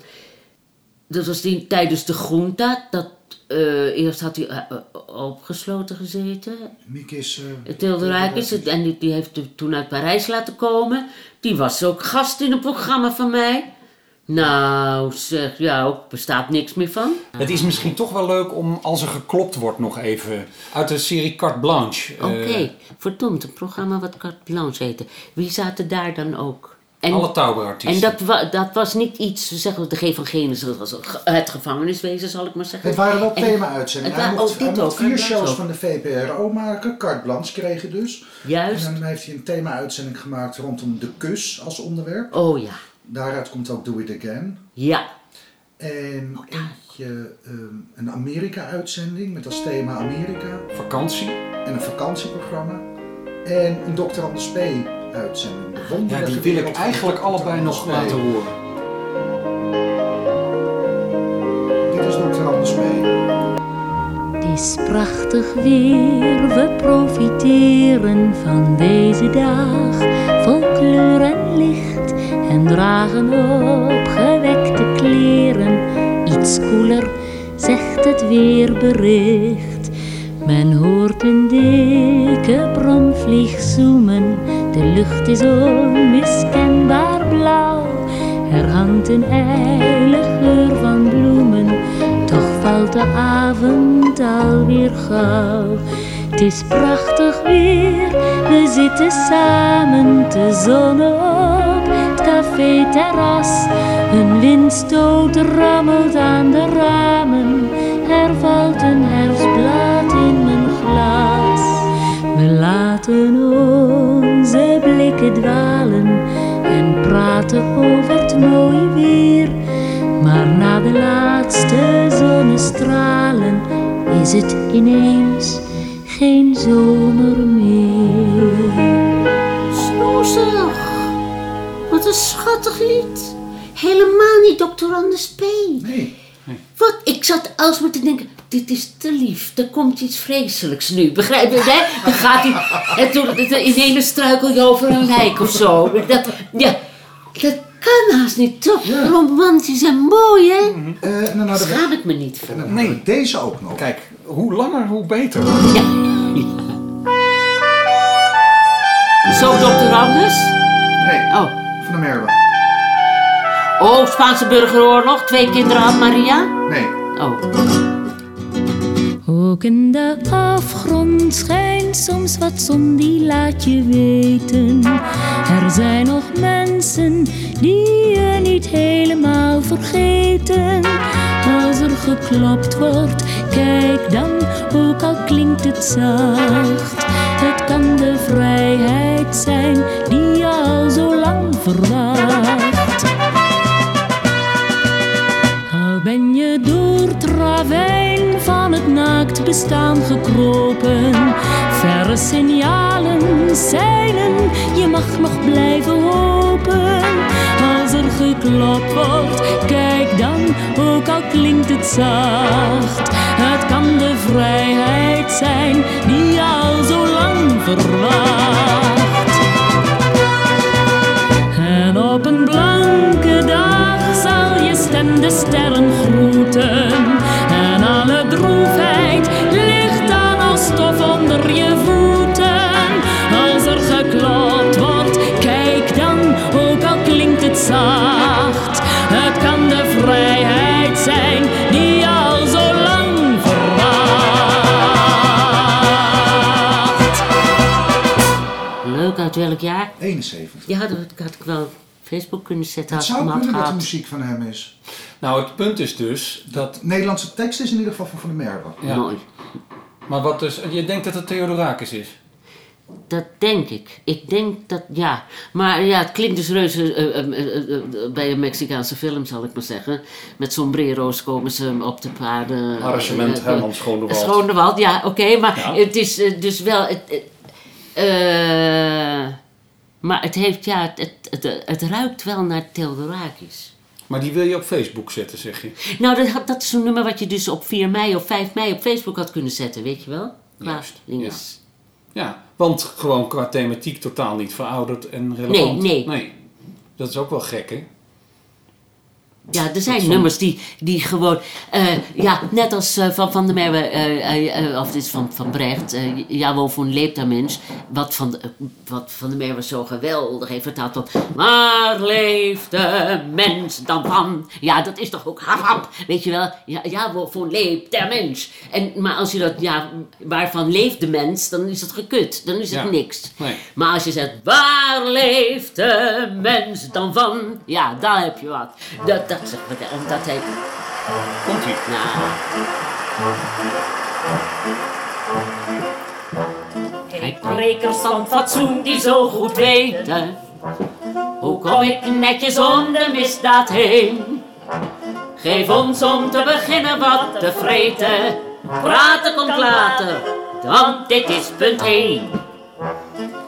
Dat was die, tijdens de Groenta. Dat, eh, eerst had hij eh, eh, opgesloten gezeten. Miek is... eh, Tilde Rijk is het. En die, die heeft hem toen uit Parijs laten komen. Die was ook gast in een programma van mij. Nou, zeg, ja, ook bestaat niks meer van. Het is misschien toch wel leuk om, als er geklopt wordt, nog even uit de serie Carte Blanche. Oké, verdomd, een programma wat Carte Blanche heette. Wie zaten daar dan ook? En, alle Tauber-artiesten. en dat, wa- dat was niet iets, zeggen we, de G van Genis, dat was het gevangeniswezen, zal ik maar zeggen. Het waren wel En- thema-uitzendingen. Hij mocht, hij mocht vier shows van de VPRO maken. Carte Blanche kregen dus. Juist. En dan heeft hij een thema-uitzending gemaakt rondom de kus als onderwerp. Oh ja, Daaruit komt ook Do It Again. ja. En Oh, eentje, ehm, een Amerika-uitzending met als thema Amerika. Vakantie. En een vakantieprogramma. En een Dr. Anders P. uitzending. De Ja, die wil ik eigenlijk allebei nog laten horen. Dit is Dr. Anders P. Het is prachtig weer, we profiteren van deze dag vol kleur en licht en dragen opgewekte kleren. Iets koeler, zegt het weerbericht. Men hoort een dikke bromvlieg zoemen, de lucht is onmiskenbaar blauw. Er hangt een geur van bloemen, toch valt de avond alweer gauw. Het is prachtig weer, we zitten samen te zonnen op het café-terras. Een windstoot rammelt aan de ramen, er valt een herfstblad in mijn glas. We laten onze blikken dwalen en praten over het mooie weer. Maar na de laatste zonnestralen is het ineens geen zomer meer. Snoezig. Wat een schattig lied. Helemaal niet Dr. Anders P. Nee. Wat? Ik zat alsmaar te denken, dit is te lief. Er komt iets vreselijks nu. Begrijp je? Hè? Dan gaat hij... En toen, ineens struikel je over een lijk of zo. Dat, ja, dat kan haast niet, toch? Romantisch en mooi, hè? Eh, en dan hadden we, Schaam ik me niet voor. en hadden we deze ook nog. Kijk, hoe langer, hoe beter. Zo, Dr. Anders? Nee, Oh. van de Merwe. Oh, Spaanse burgeroorlog. Twee kinderen had Maria. Nee. Oh. Ook in de afgrond schijnt soms wat zon, die laat je weten. Er zijn nog mensen die je niet helemaal vergeten. Als er geklopt wordt, kijk dan, ook al klinkt het zacht. Het kan de vrijheid zijn die je al zo lang verwacht. Ben je door het ravijn van het naakt bestaan gekropen. Verre signalen zeilen, je mag nog blijven hopen. Als er geklopt wordt, kijk dan, ook al klinkt het zacht. Het kan de vrijheid zijn die al zo lang verwacht. Stem de sterren groeten. En alle droefheid ligt dan als stof onder je voeten. Als er geklopt wordt, kijk dan, ook al klinkt het zacht. Het kan de vrijheid zijn die je al zo lang verwacht. Leuk, uit welk jaar? 71. Ja, dat had ik wel Facebook kunnen zetten Het als zou kunnen dat de muziek van hem is. Nou, het punt is dus dat... Nederlandse tekst is in ieder geval van Van de Merwe. Ja. Mooi. Maar wat dus... Je denkt dat het Theodorakis is? Dat denk ik. Ik denk dat, ja. Maar ja, het klinkt dus reuze eh, eh, eh, bij een Mexicaanse film, zal ik maar zeggen. Met sombrero's komen ze op de paarden. Arrangement Herman Schoonewald. Schoonewald, ja, oké. maar Ja. het is dus wel... Maar het heeft, ja, het, het, het, het ruikt wel naar Theodorakis. Maar die wil je op Facebook zetten, zeg je. Nou, dat, dat is zo'n nummer wat je dus op 4 mei of 5 mei op Facebook had kunnen zetten, weet je wel? Juist, dinges. Ja, want gewoon qua thematiek totaal niet verouderd en relevant. Nee, nee. Dat is ook wel gek, hè? Ja, er zijn van- nummers die, die gewoon, eh, ja, net als eh, van Van der Merwe, eh, of dit is van, van Brecht, eh ja, wel voor een leeftijdmens, wat van, de- wat van der Merwe zo geweldig heeft vertaald tot, waar leeft de mens dan van? Ja, dat is toch ook hap, hap, weet je wel, ja, ja wel voor leeft de mens. En, maar als je dat, ja, waarvan leeft de mens, dan is het gekut, dan is het Ja. niks. Nee. Maar als je zegt, waar leeft de mens dan van? Ja, daar heb je wat. Dat, dat, dat heeft... Komt ie. Nou, Hey, prekers van fatsoen die zo goed weten. hoe kom ik netjes om de misdaad heen? Geef ons om te beginnen wat te vreten. Praten komt later, want dit is punt 1.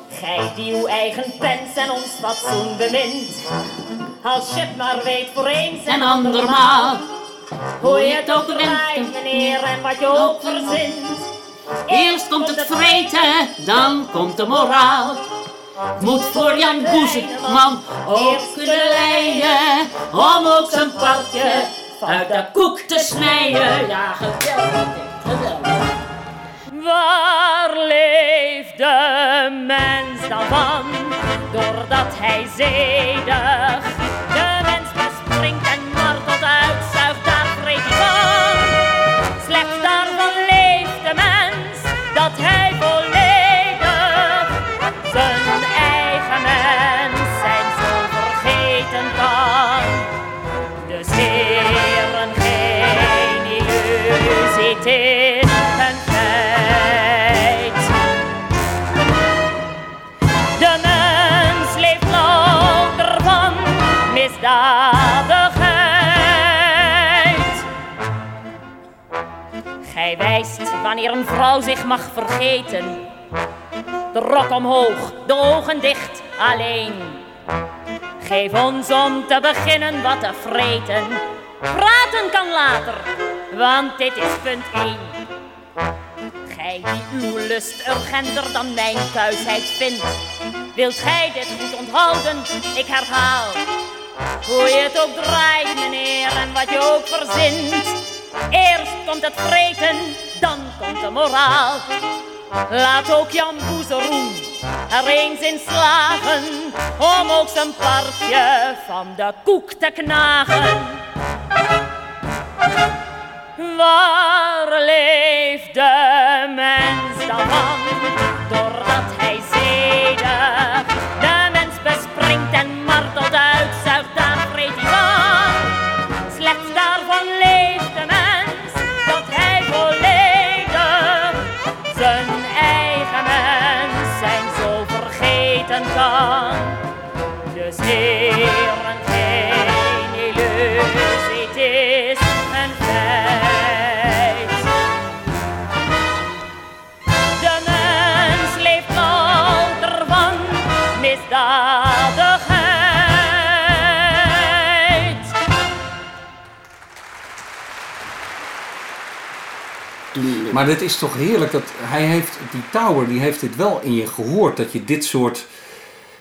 Gij die uw eigen pens en ons fatsoen bemint. Als je het maar weet voor eens En andermaal, hoe je het ook draait, meneer, en wat je ook verzint. eerst komt het vreten, dan komt de moraal. Moet voor Jan Boezemman ook kunnen leiden, om ook zijn partje uit de koek te snijden. Ja, geweldig, geweldig. Waar leeft de mens dan van? Doordat hij zedig de mens bespringt en martelt uitzuigt, wanneer een vrouw zich mag vergeten. De rok omhoog, de ogen dicht, alleen. Geef ons om te beginnen wat te vreten. Praten kan later, want dit is punt 1. Gij die uw lust urgenter dan mijn kuisheid vindt. Wilt gij dit goed onthouden? Ik herhaal. Hoe je het ook draait, meneer, en wat je ook verzint. Eerst komt het vreten, dan komt de moraal. Laat ook Jan Boezeroen er eens in slagen om ook zijn partje van de koek te knagen. Waar leeft de mens dan van? Doordat hij zedig de mens bespringt en martelt uitzuigt, Maar dit is toch heerlijk dat hij heeft, die Tower, die heeft dit wel in je gehoord. Dat je dit soort.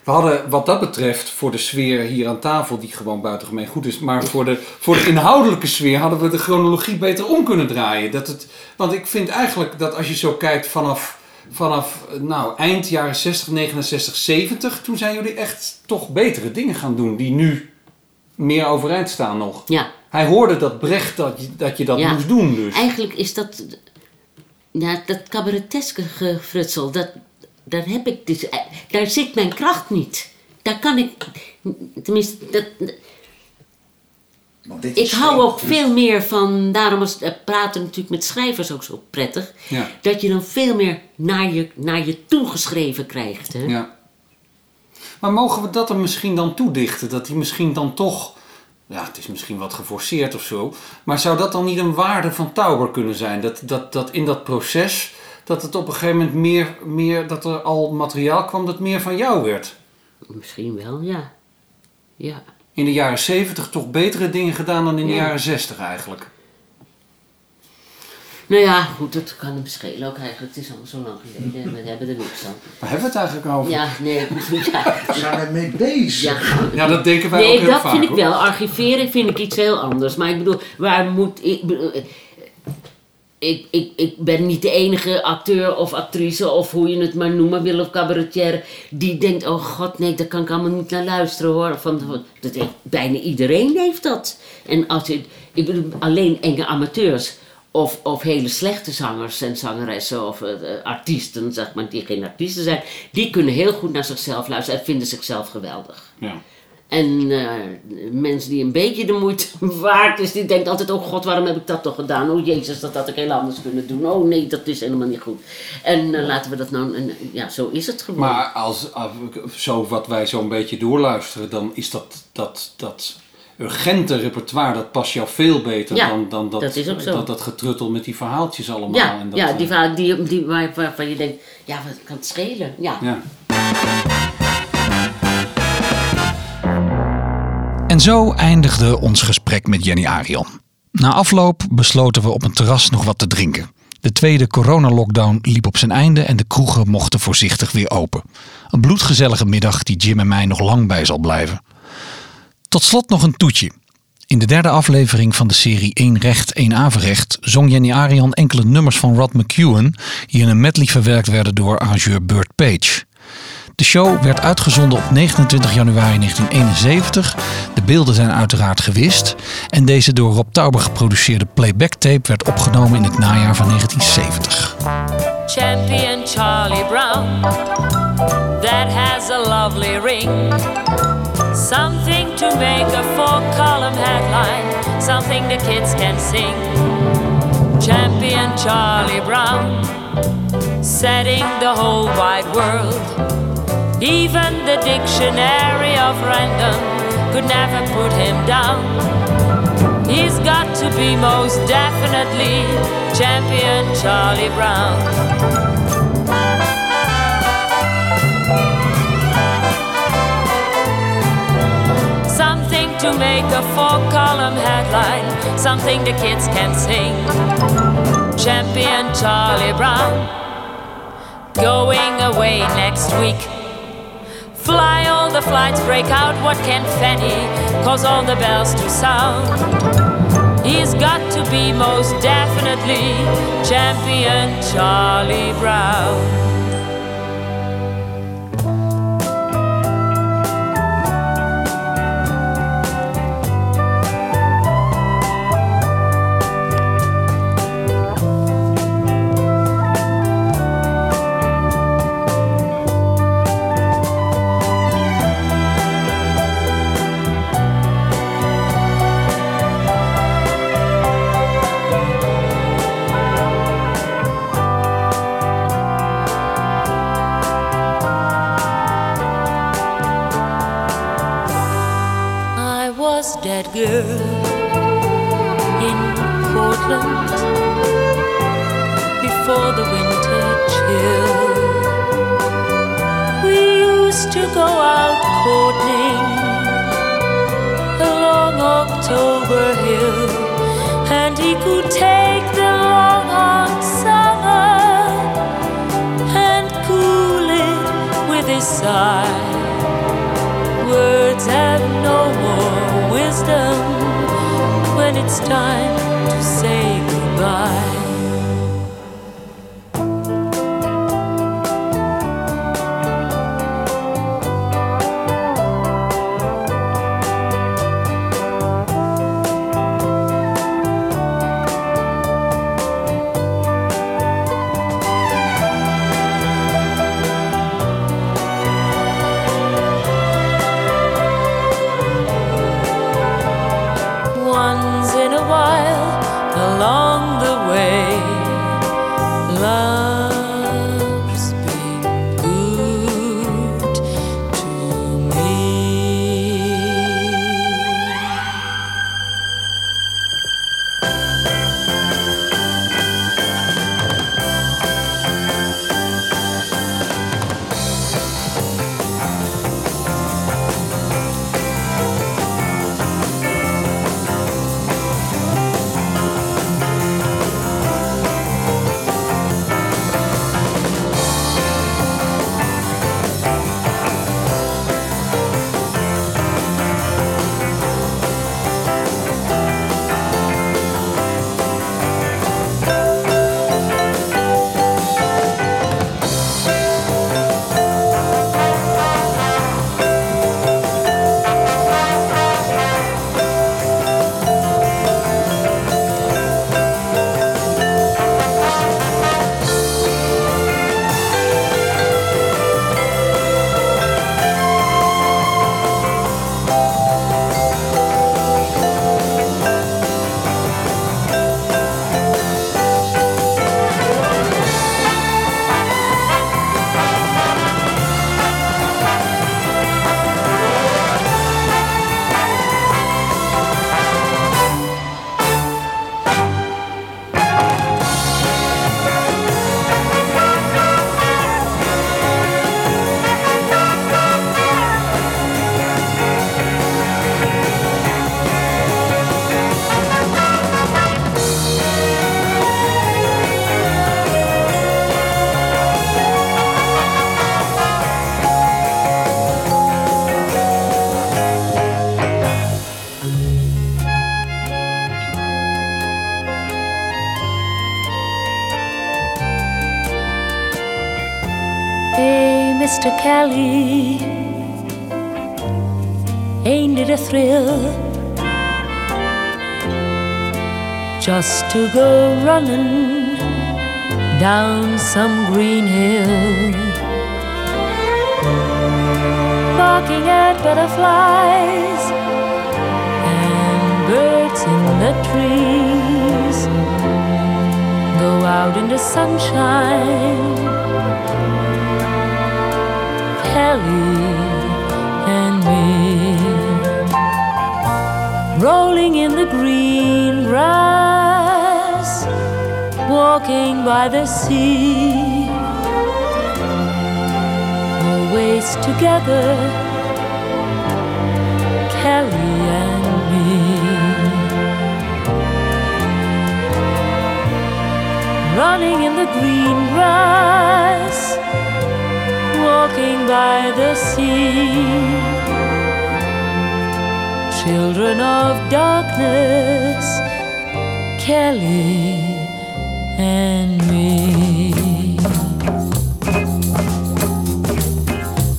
We hadden wat dat betreft voor de sfeer hier aan tafel, die gewoon buitengemeen goed is. Maar voor de, voor de inhoudelijke sfeer hadden we de chronologie beter om kunnen draaien. Dat het, want ik vind eigenlijk dat als je zo kijkt vanaf, vanaf nou, eind jaren 60, 69, 70. Toen zijn jullie echt toch betere dingen gaan doen. Die nu meer overeind staan nog. Ja, Hij hoorde dat Brecht dat je dat, je dat Ja. moest doen dus. eigenlijk is dat... Ja, dat cabareteske gefrutsel, dat, daar heb ik dus... Daar zit mijn kracht niet. Daar kan ik... Tenminste, dat... Want dit Ik hou ook veel meer van, daarom is het praten natuurlijk met schrijvers ook zo prettig. Ja. Dat je dan veel meer naar je, naar je toegeschreven krijgt. Hè? Ja. Maar mogen we dat er misschien dan toedichten? Dat hij misschien dan toch... Ja, het is misschien wat geforceerd of zo. Maar zou dat dan niet een waarde van Tauber kunnen zijn? Dat, dat, dat in dat proces, dat het op een gegeven moment meer, meer... Dat er al materiaal kwam dat meer van jou werd? Misschien wel, ja. Ja. In de jaren 70 toch betere dingen gedaan dan in de Ja. jaren 60 eigenlijk. Nou ja, goed, dat kan hem schelen ook eigenlijk. Het is allemaal zo lang geleden en we hebben er niks aan. Waar hebben we het eigenlijk over? Ja, nee, ja. Daar zijn we mee bezig. ja. Ja, dat denken wij ook Nee, heel dat vaak. vind ik wel. Archiveren vind ik iets heel anders. Maar ik bedoel, waar moet ik. bedoel, eh, Ik, ik, ik ben niet de enige acteur of actrice, of hoe je het maar noemen wil, of cabaretier, die denkt: oh god, nee, daar kan ik allemaal niet naar luisteren hoor. Van, van- dat heeft, bijna iedereen heeft dat. En als je, ik bedoel, alleen enge amateurs. Of, of hele slechte zangers en zangeressen of eh, eh, artiesten, zeg maar, die geen artiesten zijn, die kunnen heel goed naar zichzelf luisteren en vinden zichzelf geweldig. Ja. En eh, mensen die een beetje de moeite waard is, die denkt altijd, oh god, waarom heb ik dat toch gedaan? Oh jezus, dat had ik heel anders kunnen doen. Oh nee, dat is helemaal niet goed. En laten we dat nou, en, ja, zo is het gewoon. Maar als, als zo wat wij zo'n beetje doorluisteren, dan is dat, dat, dat urgente repertoire, dat past jou veel beter Ja, dan, dan dat, dat is ook zo. dat, dat getruttel met die verhaaltjes allemaal. ja, en dat, ja eh, die, verhaal- die, die, waar, waarvan je denkt, ja, wat kan het schelen? Ja. ja. En zo eindigde ons gesprek met Jenny Arion. Na afloop besloten we op een terras nog wat te drinken. De tweede coronalockdown liep op zijn einde en de kroegen mochten voorzichtig weer open. Een bloedgezellige middag die Jim en mij nog lang bij zal blijven. Tot slot nog een toetje. In de derde aflevering van de serie Eén Recht, Één Averecht zong Jenny Arian enkele nummers van Rod McEwen die in een medley verwerkt werden door arrangeur Burt Page. De show werd uitgezonden op 29 januari 1971. De beelden zijn uiteraard gewist. En deze door Rob Tauber geproduceerde playback tape werd opgenomen in het najaar van 1970. Champion Charlie Brown, that has a lovely ring. Something to make a four column headline, something the kids can sing. Champion Charlie Brown, setting the whole wide world. Even the dictionary of random could never put him down. He's got to be most definitely champion Charlie Brown. To make a four column headline, something the kids can sing. Champion Charlie Brown, going away next week. Fly all the flights, break out what can Fanny, cause all the bells to sound. He's got to be most definitely champion Charlie Brown. To go out courting along October Hill, and he could take the long hot summer and cool it with his sigh. Words have no more wisdom when it's time to say goodbye. Mr. Ain't it a thrill just to go running down some green hill, barking at butterflies and birds in the trees? Go out in the sunshine. Kelly and me, rolling in the green grass, walking by the sea, always together, Kelly and me. Running in the green grass walking by the sea. Children of darkness, Kelly and me.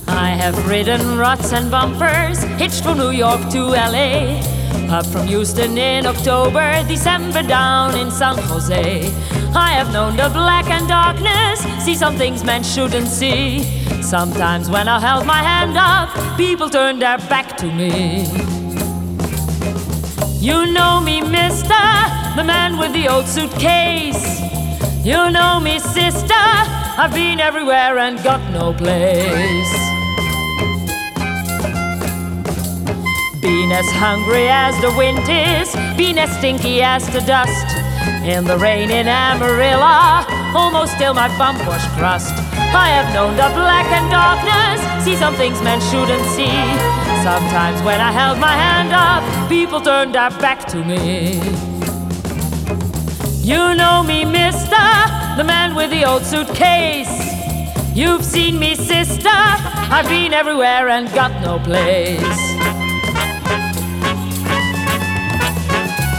I have ridden ruts and bumpers, hitched from New York to LA. Up from Houston in October, December down in San Jose. I have known the black and darkness, see some things men shouldn't see. Sometimes when I held my hand up, people turned their back to me. You know me, mister, the man with the old suitcase. You know me, sister, I've been everywhere and got no place. Been as hungry as the wind is, been as stinky as the dust. In the rain in Amarillo, almost till my bump was crust. I have known the black and darkness, see some things men shouldn't see. Sometimes when I held my hand up, people turned their back to me. You know me, mister, the man with the old suitcase. You've seen me, sister, I've been everywhere and got no place.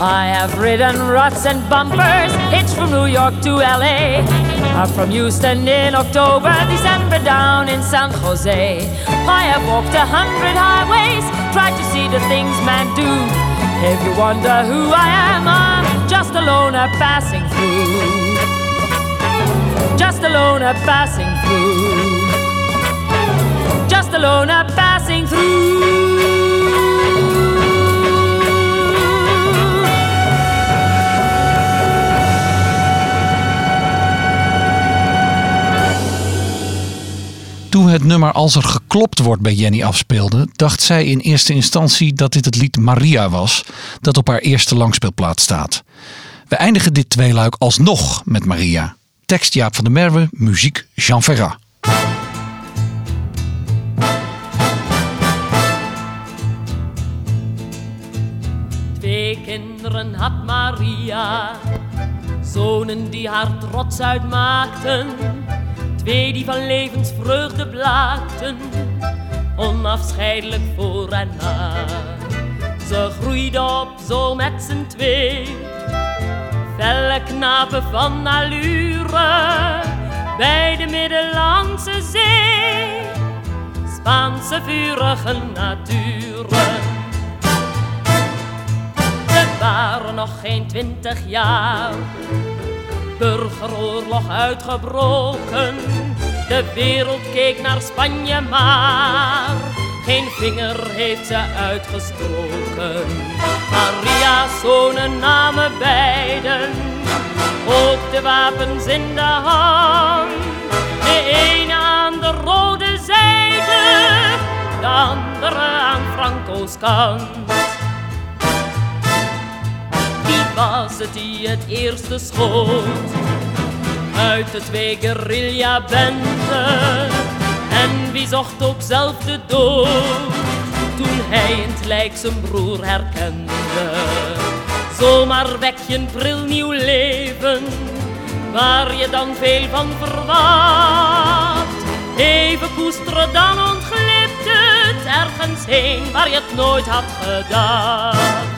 I have ridden ruts and bumpers, hitched from New York to LA. Up from Houston in October, December down in San Jose. I have walked a hundred highways, tried to see the things man do. If you wonder who I am, I'm just a loner passing through. Just a loner passing through. Just a loner passing through. Het nummer Als er geklopt wordt bij Jenny afspeelde, dacht zij in eerste instantie dat dit het lied Maria was, dat op haar eerste langspeelplaat staat. We eindigen dit tweeluik alsnog met Maria. Tekst Jaap van der Merwe, muziek Jean Ferrat. Twee kinderen had Maria, zonen die haar trots uitmaakten. Twee die van levensvreugde blaakten, onafscheidelijk voor en na. Ze groeiden op zo met z'n twee, felle knapen van allure, bij de Middellandse Zee. Spaanse vurige naturen. Ze waren nog geen twintig jaar. Burgeroorlog uitgebroken. De wereld keek naar Spanje, maar geen vinger heeft ze uitgestoken. Maria's zonen namen beiden ook de wapens in de hand. De ene aan de rode zijde, de andere aan Franco's kant. Was het die het eerste schoot? Uit de twee guerrilla-benden. En wie zocht ook zelf de dood? Toen hij in het lijk zijn broer herkende. Zomaar wek je een pril nieuw leven, waar je dan veel van verwacht. Even koesteren, dan ontglipt het ergens heen, waar je het nooit had gedacht.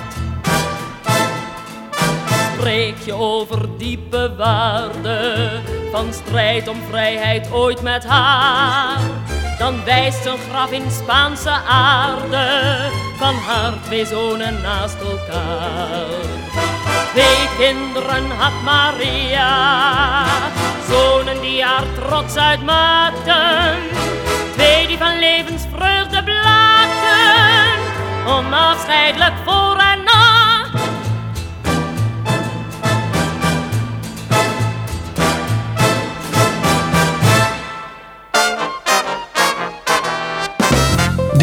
Spreek je over diepe waarde van strijd om vrijheid ooit met haar, dan wijst een graf in Spaanse aarde van haar twee zonen naast elkaar. Twee kinderen had Maria, zonen die haar trots uitmaakten, twee die van levensvreugde blaakten, onafscheidelijk voor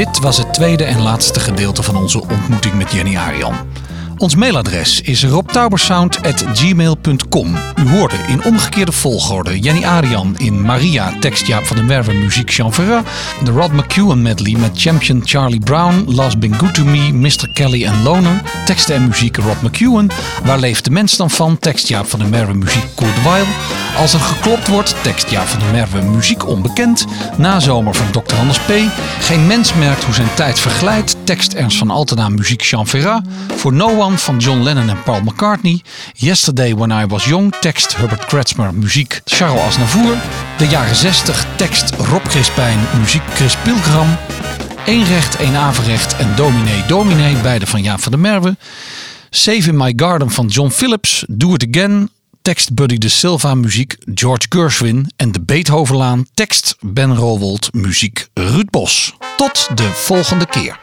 Dit was het tweede en laatste gedeelte van onze ontmoeting met Jenny Arian. Ons mailadres is robtaubersound.gmail.com. U hoorde in omgekeerde volgorde Jenny Arian in Maria, tekst Jaap van den Werven, muziek Jean Ferrat. De Rod McEwen medley met Champion Charlie Brown, Last Been Good To Me, Mr. Kelly en Loner. Teksten en muziek Rod McEwen. Waar leeft de mens dan van? Tekst Jaap van den Merwe, muziek Kurt Weil. Als er geklopt wordt, tekst Jaap van den Merwe, muziek onbekend. Nazomer van Dr. Anders P. Geen mens merkt hoe zijn tijd verglijdt. Tekst Ernst van Altena, muziek Jean Ferrat. For No One van John Lennon en Paul McCartney. Yesterday When I Was Young, tekst Herbert Kretzmer, muziek Charles Aznavour. De jaren 60, tekst Rob Crispijn, muziek Chris Pilgram. Eén recht, één averecht en Dominee Dominee, beide van Jaap van der Merwe. Save in My Garden van John Phillips, Do It Again, tekst Buddy de Silva, muziek George Gershwin en de Beethovenlaan, tekst Ben Rowold, muziek Ruud Bos. Tot de volgende keer.